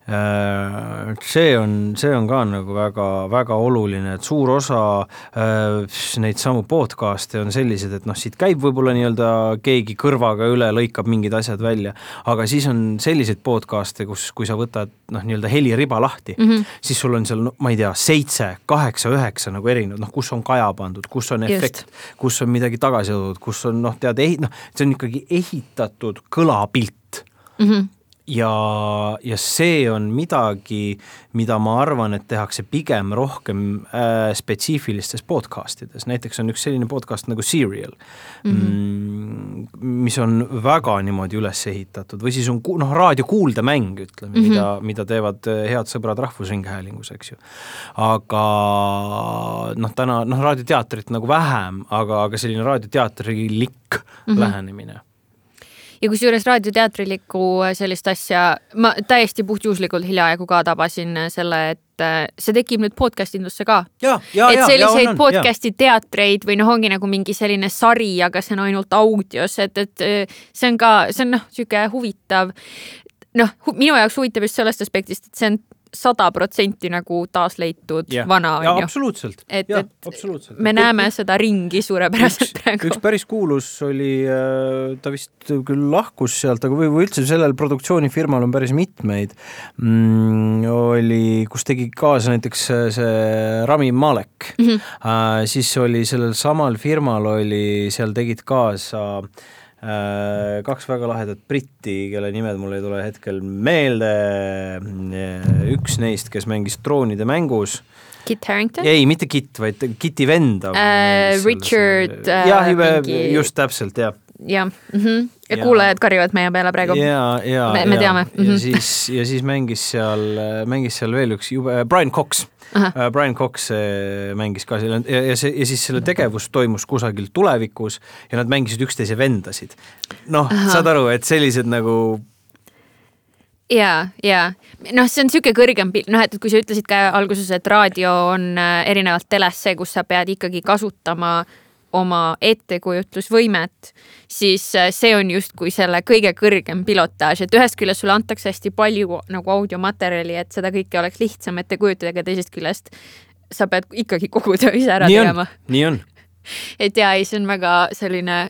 see on, see on ka nagu väga-väga oluline, et suur osa äh, neid samu podcast'e on sellised, et noh, siit käib võib-olla nii-öelda keegi kõrvaga üle, lõikab mingid asjad välja, aga siis on selliseid podcast'e, kus, kui sa võtad noh, nii-öelda heliriba lahti mm, -hmm. siis sul on seal no,, ma ei tea, seitse, kaheksa, üheksa nagu erinevad, noh, kus on kaja pandud, kus on efekt, kus on midagi tagasi toodud, kus on noh, tead, noh, see on ikkagi ehitatud kõlapilt mm. -hmm ja, ja see on midagi, mida ma arvan, et tehakse pigem rohkem äh, spetsiifilistes podcast ides, näiteks on üks selline podcast nagu Serial mhm. mm, -hmm. mis on väga niimoodi üles ehitatud või siis on noh, raadiokuuldemäng, ütleme mm, -hmm. mida, mida teevad äh, head sõbrad Rahvusringhäälingus, eks ju. aga noh, täna noh, raadioteatrit nagu vähem, aga, aga selline raadioteatrilik mm -hmm. lähenemine ja kusjuures raadioteatrilikku äh, sellist asja ma täiesti puhtjuhuslikult hiljaaegu ka tabasin äh, selle, et äh, see tekib nüüd podcast indusse ka. et selliseid podcast'i teatreid või noh, ongi nagu mingi selline sari, aga see on ainult audios, et, et see on ka, see on noh, niisugune huvitav noh, minu jaoks huvitav just sellest aspektist, et see on sada protsenti nagu taasleitud yeah. vana, on ju. absoluutselt. et, et absoluutselt. me näeme seda ringi suurepäraselt üks, praegu. üks päris kuulus oli, äh, ta vist küll lahkus sealt, aga või, või üldse sellel produktsioonifirmal on päris mitmeid mm,, oli, kus tegi kaasa näiteks äh, see Rami Malek mm. -hmm. Uh, siis oli sellel samal firmal oli, seal tegid kaasa uh, kaks väga lahedat britti, kelle nimed mul ei tule hetkel meelde, üks neist, kes mängis troonide mängus. Kit Harington? ei, mitte Kit, vaid Kiti venda uh,. Richard. jah uh,, mingi... just täpselt, jah. jah mm -hmm., ja kuulajad karjuvad meie peale praegu. ja, ja, me, me ja, teame mm. -hmm. ja siis, ja siis mängis seal, mängis seal veel üks jube, Brian Cox Uh, Brian Cox äh, mängis ka seal ja, ja see ja siis selle tegevus toimus kusagil tulevikus ja nad mängisid üksteise vendasid. noh, saad aru, et sellised nagu ja, ja noh, see on niisugune kõrgem pilt, noh, et kui sa ütlesid ka alguses, et raadio on äh, erinevalt telest see, kus sa pead ikkagi kasutama äh, oma ettekujutlusvõimet, siis äh, see on justkui selle kõige kõrgem pilotaaž, et ühest küljest sulle antakse hästi palju nagu audiomaterjali, et seda kõike oleks lihtsam ette kujutada, aga teisest küljest sa pead ikkagi kogu töö ise ära nii tegema. nii on, et ja ei, see on väga selline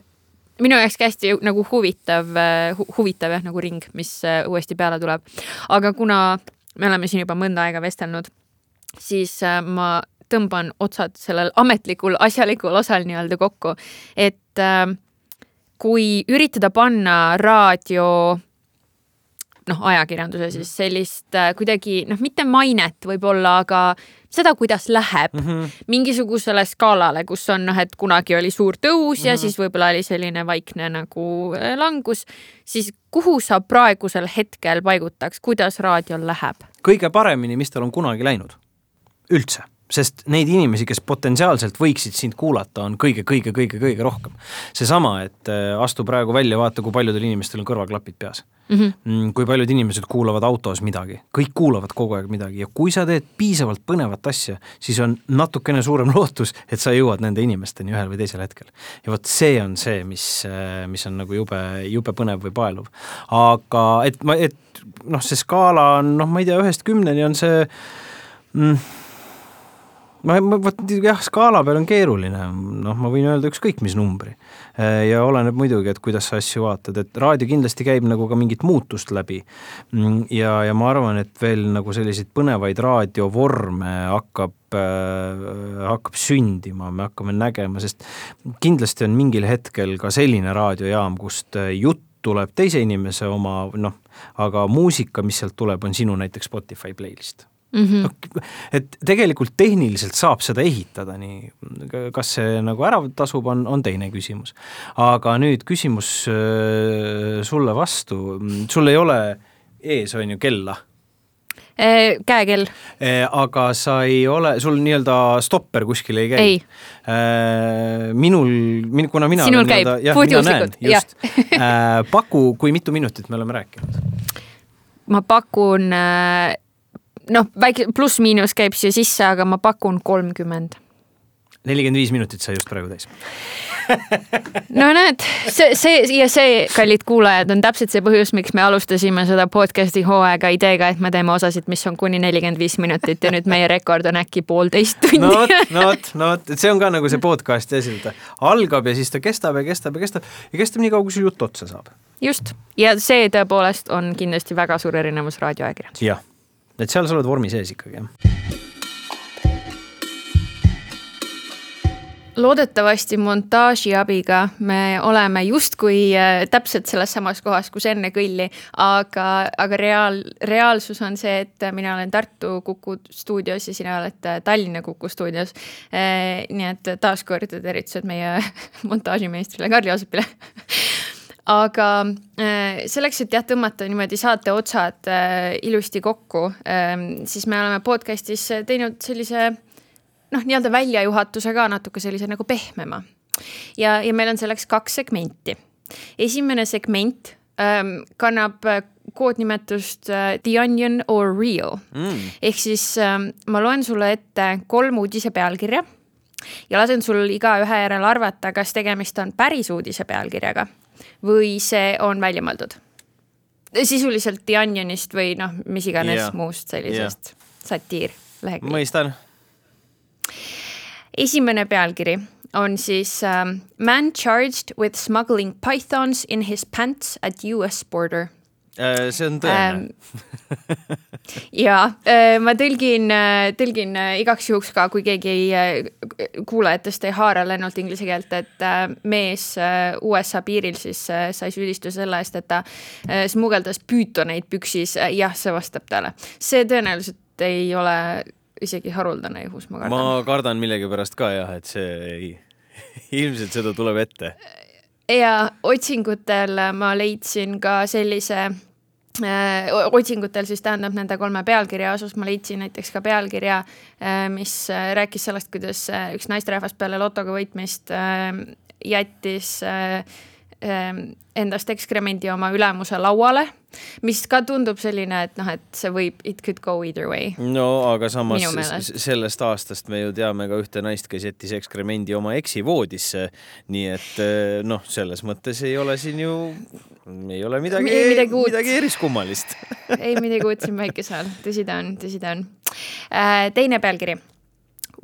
minu jaoks ka hästi nagu huvitav hu,, huvitav jah, nagu ring, mis äh, uuesti peale tuleb. aga kuna me oleme siin juba mõnda aega vestelnud, siis äh, ma tõmban otsad sellel ametlikul asjalikul osal nii-öelda kokku, et äh, kui üritada panna raadio noh, ajakirjanduse siis sellist äh, kuidagi noh, mitte mainet võib-olla, aga seda, kuidas läheb mm -hmm. mingisugusele skaalale, kus on noh, et kunagi oli suur tõus ja mm -hmm. siis võib-olla oli selline vaikne nagu äh, langus, siis kuhu sa praegusel hetkel paigutaks, kuidas raadiol läheb? kõige paremini, mis tal on kunagi läinud, üldse sest neid inimesi, kes potentsiaalselt võiksid sind kuulata, on kõige-kõige-kõige-kõige rohkem. seesama, et äh, astu praegu välja, vaata, kui paljudel inimestel on kõrvaklapid peas Mhm. mm. -hmm. kui paljud inimesed kuulavad autos midagi, kõik kuulavad kogu aeg midagi ja kui sa teed piisavalt põnevat asja, siis on natukene suurem lootus, et sa jõuad nende inimesteni ühel või teisel hetkel. ja vot see on see, mis, mis on nagu jube, jube põnev või paeluv. aga et ma, et noh, see skaala on noh, ma ei tea, ühest kümneni on see mm, ma, ma vot jah, skaala peal on keeruline, noh, ma võin öelda ükskõik mis numbri. Äh, ja oleneb muidugi, et kuidas sa asju vaatad, et raadio kindlasti käib nagu ka mingit muutust läbi. Mm, ja, ja ma arvan, et veel nagu selliseid põnevaid raadiovorme hakkab äh, hakkab sündima, me hakkame nägema, sest kindlasti on mingil hetkel ka selline raadiojaam, kust äh, jutt tuleb teise inimese oma, noh, aga muusika, mis sealt tuleb, on sinu näiteks Spotify playlist mm. -hmm. noh, et tegelikult tehniliselt saab seda ehitada, nii kas see nagu ära tasub, on, on teine küsimus. aga nüüd küsimus äh, sulle vastu, sul ei ole ees, on ju, kella? Äh, käekell. Äh, aga sa ei ole, sul nii-öelda stopper kuskil ei käi? minul, min-, kuna mina sinul käib, puhtjuhuslikult, jah. paku, kui mitu minutit me oleme rääkinud? ma pakun noh, väike pluss-miinus käib siia sisse, aga ma pakun kolmkümmend. nelikümmend viis minutit sai just praegu täis no näed, see, see ja see, kallid kuulajad, on täpselt see põhjus, miks me alustasime seda podcast'i hooaega ideega, et me teeme osasid, mis on kuni nelikümmend viis minutit ja nüüd meie rekord on äkki poolteist tundi. no vot, no vot, no vot, et see on ka nagu see podcast'i asi, et ta algab ja siis ta kestab ja kestab ja kestab ja kestab nii kaua, kui sul jutt otsa saab. just, ja see tõepoolest on kindlasti väga suur erinevus raadioajakirjandusest. jah et seal sa oled vormi sees ikkagi, jah? loodetavasti montaaži abiga me oleme justkui äh, täpselt selles samas kohas, kus enne kõlli, aga, aga reaal, reaalsus on see, et mina olen Tartu Kuku stuudios ja sina oled Tallinna Kuku stuudios. Äh, nii et taaskord tervitused meie montaažimeistrile Karli Oosipile aga äh, selleks, et jah, tõmmata niimoodi saate otsad äh, ilusti kokku, ähm, siis me oleme podcast'is teinud sellise noh, nii-öelda väljajuhatuse ka natuke sellise nagu pehmema. ja, ja meil on selleks kaks segmenti. esimene segment ähm, kannab äh, koodnimetust äh, The Onion or Real mm. ehk siis ähm, ma loen sulle ette kolm uudise pealkirja ja lasen sul igaühe järel arvata, kas tegemist on päris uudise pealkirjaga või see on välja mõeldud? sisuliselt The Onionist või noh, mis iganes yeah. muust sellisest yeah. satiirlehekülge. mõistan. esimene pealkiri on siis um, Man charged with smuggling pythons in his pants at US border see on tõene ähm,. ja äh, ma tõlgin, äh, tõlgin igaks juhuks ka, kui keegi ei, kuulajatest ei haara lennult inglise keelt, et mees USA piiril siis sai süüdistuse selle eest, et ta smugeldas püütoneid püksis. jah, see vastab tõele. see tõenäoliselt ei ole isegi haruldane juhus, ma kardan. ma kardan millegipärast ka jah, et see ei, ilmselt seda tuleb ette ja otsingutel ma leidsin ka sellise äh, otsingutel siis tähendab nende kolme pealkirja osas ma leidsin näiteks ka pealkirja, äh, mis äh, rääkis sellest, kuidas üks naisterahvas peale lotoga võitmist jättis endast ekskremendi oma ülemuse lauale mis ka tundub selline, et noh, et see võib, it could go either way. no aga samas sellest aastast me ju teame ka ühte naist, kes jättis ekskremendi oma eksi voodisse. nii et eh, noh, selles mõttes ei ole siin ju, ei ole midagi, midagi, midagi eriskummalist ei midagi uut siin päikese all, tõsi ta on, tõsi ta on äh,. teine pealkiri.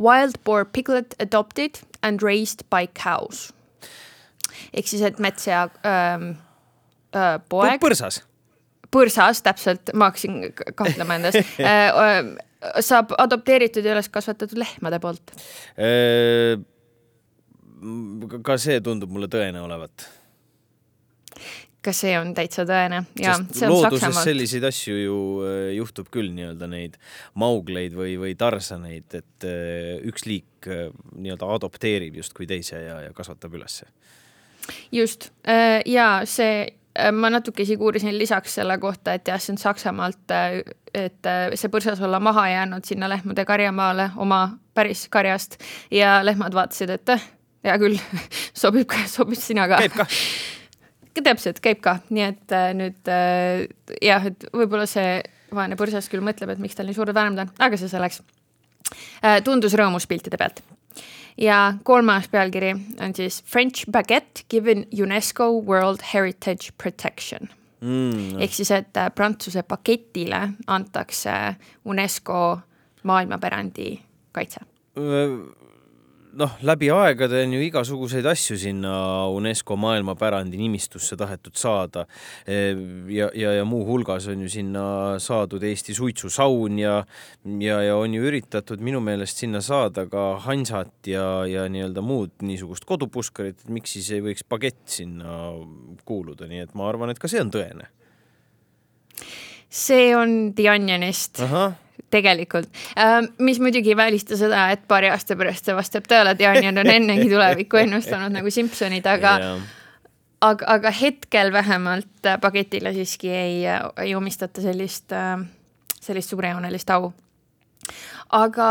Wild boar piglet adopted and raised by cows. Ehk siis, et mets ja ähm, äh, poeg. põrsas. põrsas, täpselt, ma hakkasin kahtlema endas äh, äh, saab adopteeritud ja üles kasvatatud lehmade poolt. Äh, ka see tundub mulle tõene olevat ka see on täitsa tõene ja see on looduses Saksamaalt. selliseid asju ju äh, juhtub küll nii-öelda neid maugleid või, või tarsaneid, et üks liik nii-öelda adopteerib justkui teise ja, ja kasvatab ülesse. Just ja see, ma natuke isegi uurisin lisaks selle kohta, et jah, see on Saksamaalt, et see põrsas olla maha jäänud sinna lehmade karjamaale oma päris karjast ja lehmad vaatasid, et hea küll sobib, sobib sina ka. käib ka täpselt, käib ka, nii et äh, nüüd äh, jah, et võib-olla see vaene põrsas küll mõtleb, et miks tal nii suured vanemad on, aga see selleks äh,. tundus rõõmus piltide pealt. Ja kolmas pealkiri on siis French baguette given UNESCO World Heritage Protection. Mm.. ehk siis, et äh, Prantsuse paketile antakse UNESCO maailmapärandi kaitse noh, läbi aegade on ju igasuguseid asju sinna UNESCO maailmapärandi nimistusse tahetud saada. Ja, ja, ja muuhulgas on ju sinna saadud Eesti suitsusaun ja, ja, ja on ju üritatud minu meelest sinna saada ka hansat ja, ja nii-öelda muud niisugust kodupuskarit, et miks siis ei võiks bagett sinna kuuluda, nii et ma arvan, et ka see on tõene. see on The Onionist tegelikult, ähm, mis muidugi ei välista seda, et paari aasta pärast see vastab tõele, et Jaanion on ennegi tulevikku ennustanud nagu Simsonid, aga yeah. aga, aga hetkel vähemalt Bagetile siiski ei, ei omistata sellist, äh, sellist suurejoonelist au. aga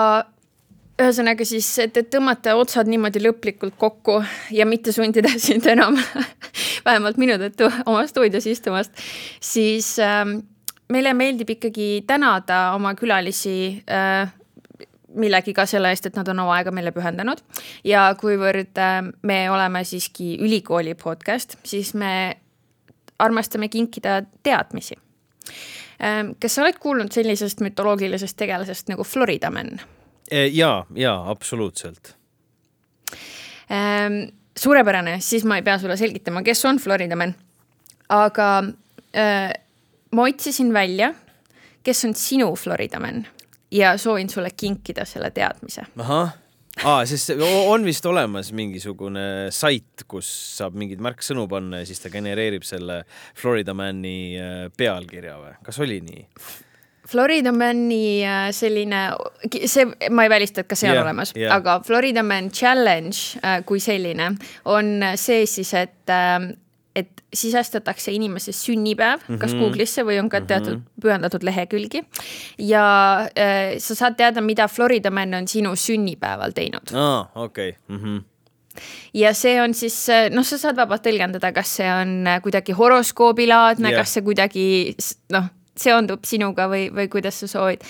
ühesõnaga siis, et, et tõmmata otsad niimoodi lõplikult kokku ja mitte sundida sind enam vähemalt minu tõttu oma stuudios istumast, siis ähm, meile meeldib ikkagi tänada oma külalisi äh, millegiga selle eest, et nad on oma aega meile pühendanud. ja kuivõrd äh, me oleme siiski ülikooli podcast, siis me armastame kinkida teadmisi äh,. kas sa oled kuulnud sellisest mütoloogilisest tegelasest nagu Florida Man? E, ja, ja absoluutselt ähm,. suurepärane, siis ma ei pea sulle selgitama, kes on Florida Man. aga äh, ma otsisin välja, kes on sinu Florida man ja soovin sulle kinkida selle teadmise. ahah aa, sest on vist olemas mingisugune sait, kus saab mingeid märksõnu panna ja siis ta genereerib selle Florida Mani äh, pealkirja või, kas oli nii? Florida Mani äh, selline, see, ma ei välista, et ka see yeah, on olemas yeah., aga Florida Man Challenge äh, kui selline on see siis, et et sisestatakse inimese sünnipäev mm, -hmm. kas mhm. Google'isse või on ka teatud mm -hmm. pühendatud lehekülgi. ja äh, sa saad teada, mida Florida Man on sinu sünnipäeval teinud. aa, okei. -hmm ja see on siis, äh, noh, sa saad vabalt tõlgendada, kas see on äh, kuidagi horoskoobilaadne yeah., kas see kuidagi noh, seondub sinuga või, või kuidas sa soovid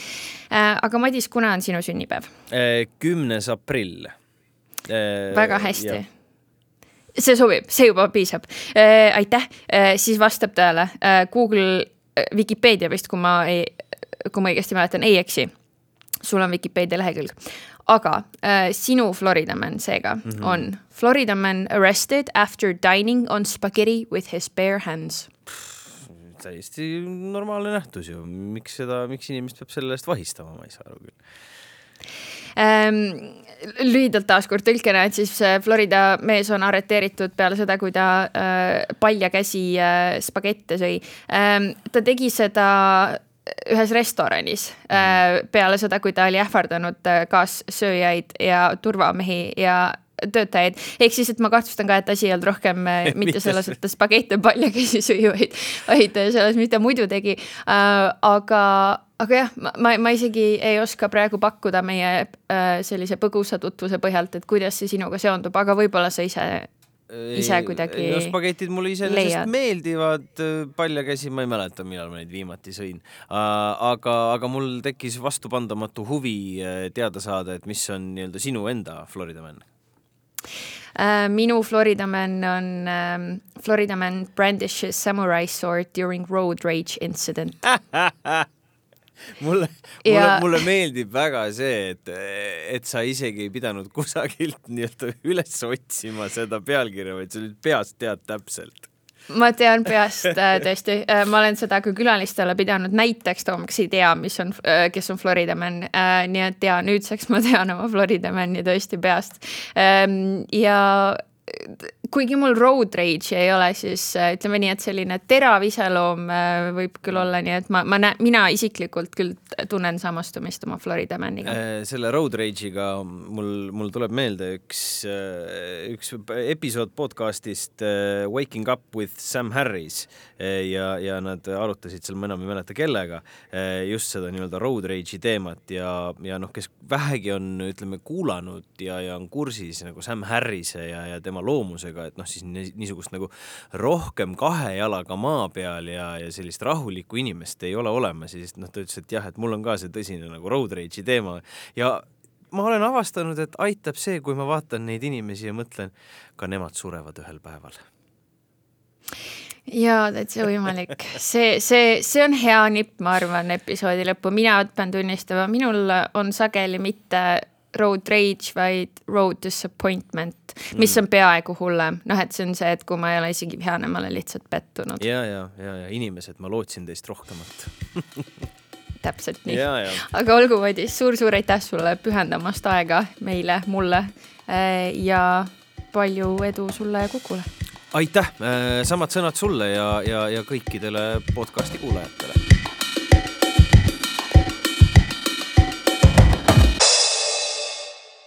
äh,. aga Madis, kuna on sinu sünnipäev? Äh, kümnes aprill äh,. väga hästi see sobib, see juba piisab äh,. aitäh äh,, siis vastab tõele äh,. Google Vikipeedia vist, kui ma ei, kui ma õigesti mäletan, ei eksi. sul on Vikipeedia lehekülg, aga äh, sinu Florida man seega mm -hmm. on Florida man arrested after dining on spaghetti with his bare hands täiesti normaalne nähtus ju, miks seda, miks inimest peab selle eest vahistama, ma ei saa aru küll ähm, lühidalt taaskord tõlkena, et siis äh, Florida mees on arreteeritud peale seda, kui ta äh, paljakäsi äh, spagette sõi ähm,. ta tegi seda ühes restoranis äh, peale seda, kui ta oli ähvardanud äh, kaassööjaid ja turvamehi ja töötajaid, ehk siis, et ma kahtlustan ka, et asi ei olnud rohkem äh, mitte selles, et ta spagette paljakäsi sõi, vaid, vaid selles, mis ta muidu tegi äh,. aga, aga jah, ma, ma, ma isegi ei oska praegu pakkuda meie äh, sellise põgusa tutvuse põhjalt, et kuidas see sinuga seondub, aga võib-olla sa ise ise kuidagi no spagetid mulle iseenesest meeldivad, paljakäsi ma ei mäleta, millal ma neid viimati sõin. aga, aga mul tekkis vastupandamatu huvi äh, teada saada, et mis on nii-öelda sinu enda Florida man. Minu Florida man on um, Florida man brandishes samurai sword during road rage incident mulle, mulle ja..., mulle meeldib väga see, et, et sa isegi ei pidanud kusagilt nii-öelda üles otsima seda pealkirja, vaid sa nüüd peast tead täpselt ma tean peast äh, tõesti, äh, ma olen seda ka külalistele pidanud näiteks tooma, kes ei tea, mis on, äh, kes on Florida Man. nii et ja nüüdseks ma tean oma Florida Mani tõesti peast. Ähm, ja kuigi mul road rage'i ei ole, siis äh, ütleme nii, et selline terav iseloom äh, võib küll olla, nii et ma, ma näen, mina isiklikult küll tunnen samastumist oma Florida Maniga. Äh, selle road rage'iga mul, mul tuleb meelde üks, üks episood podcast'ist Waking up with Sam Harris ja, ja nad arutasid seal, ma enam ei mäleta kellega, just seda nii-öelda road rage'i teemat ja, ja noh, kes vähegi on, ütleme, kuulanud ja, ja on kursis nagu Sam Harrise ja, ja tema loomusega, aga et noh, siis niisugust nagu rohkem kahe jalaga maa peal ja, ja sellist rahulikku inimest ei ole olemas ja siis noh, ta ütles, et jah, et mul on ka see tõsine nagu road rage'i teema ja ma olen avastanud, et aitab see, kui ma vaatan neid inimesi ja mõtlen, ka nemad surevad ühel päeval jaa, täitsa võimalik. see, see, see on hea nipp, ma arvan, episoodi lõppu. mina pean tunnistama, minul on sageli mitte road rage, vaid road disappointment, mis mm. on peaaegu hullem. noh, et see on see, et kui ma ei ole isegi vihane, ma olen lihtsalt pettunud. ja, ja, ja, ja inimesed, ma lootsin teist rohkemat täpselt nii. aga olgu, Madis suur,, suur-suur aitäh sulle pühendamast aega meile, mulle äh, ja palju edu sulle ja Kukule. aitäh, äh, samad sõnad sulle ja, ja, ja kõikidele podcasti kuulajatele.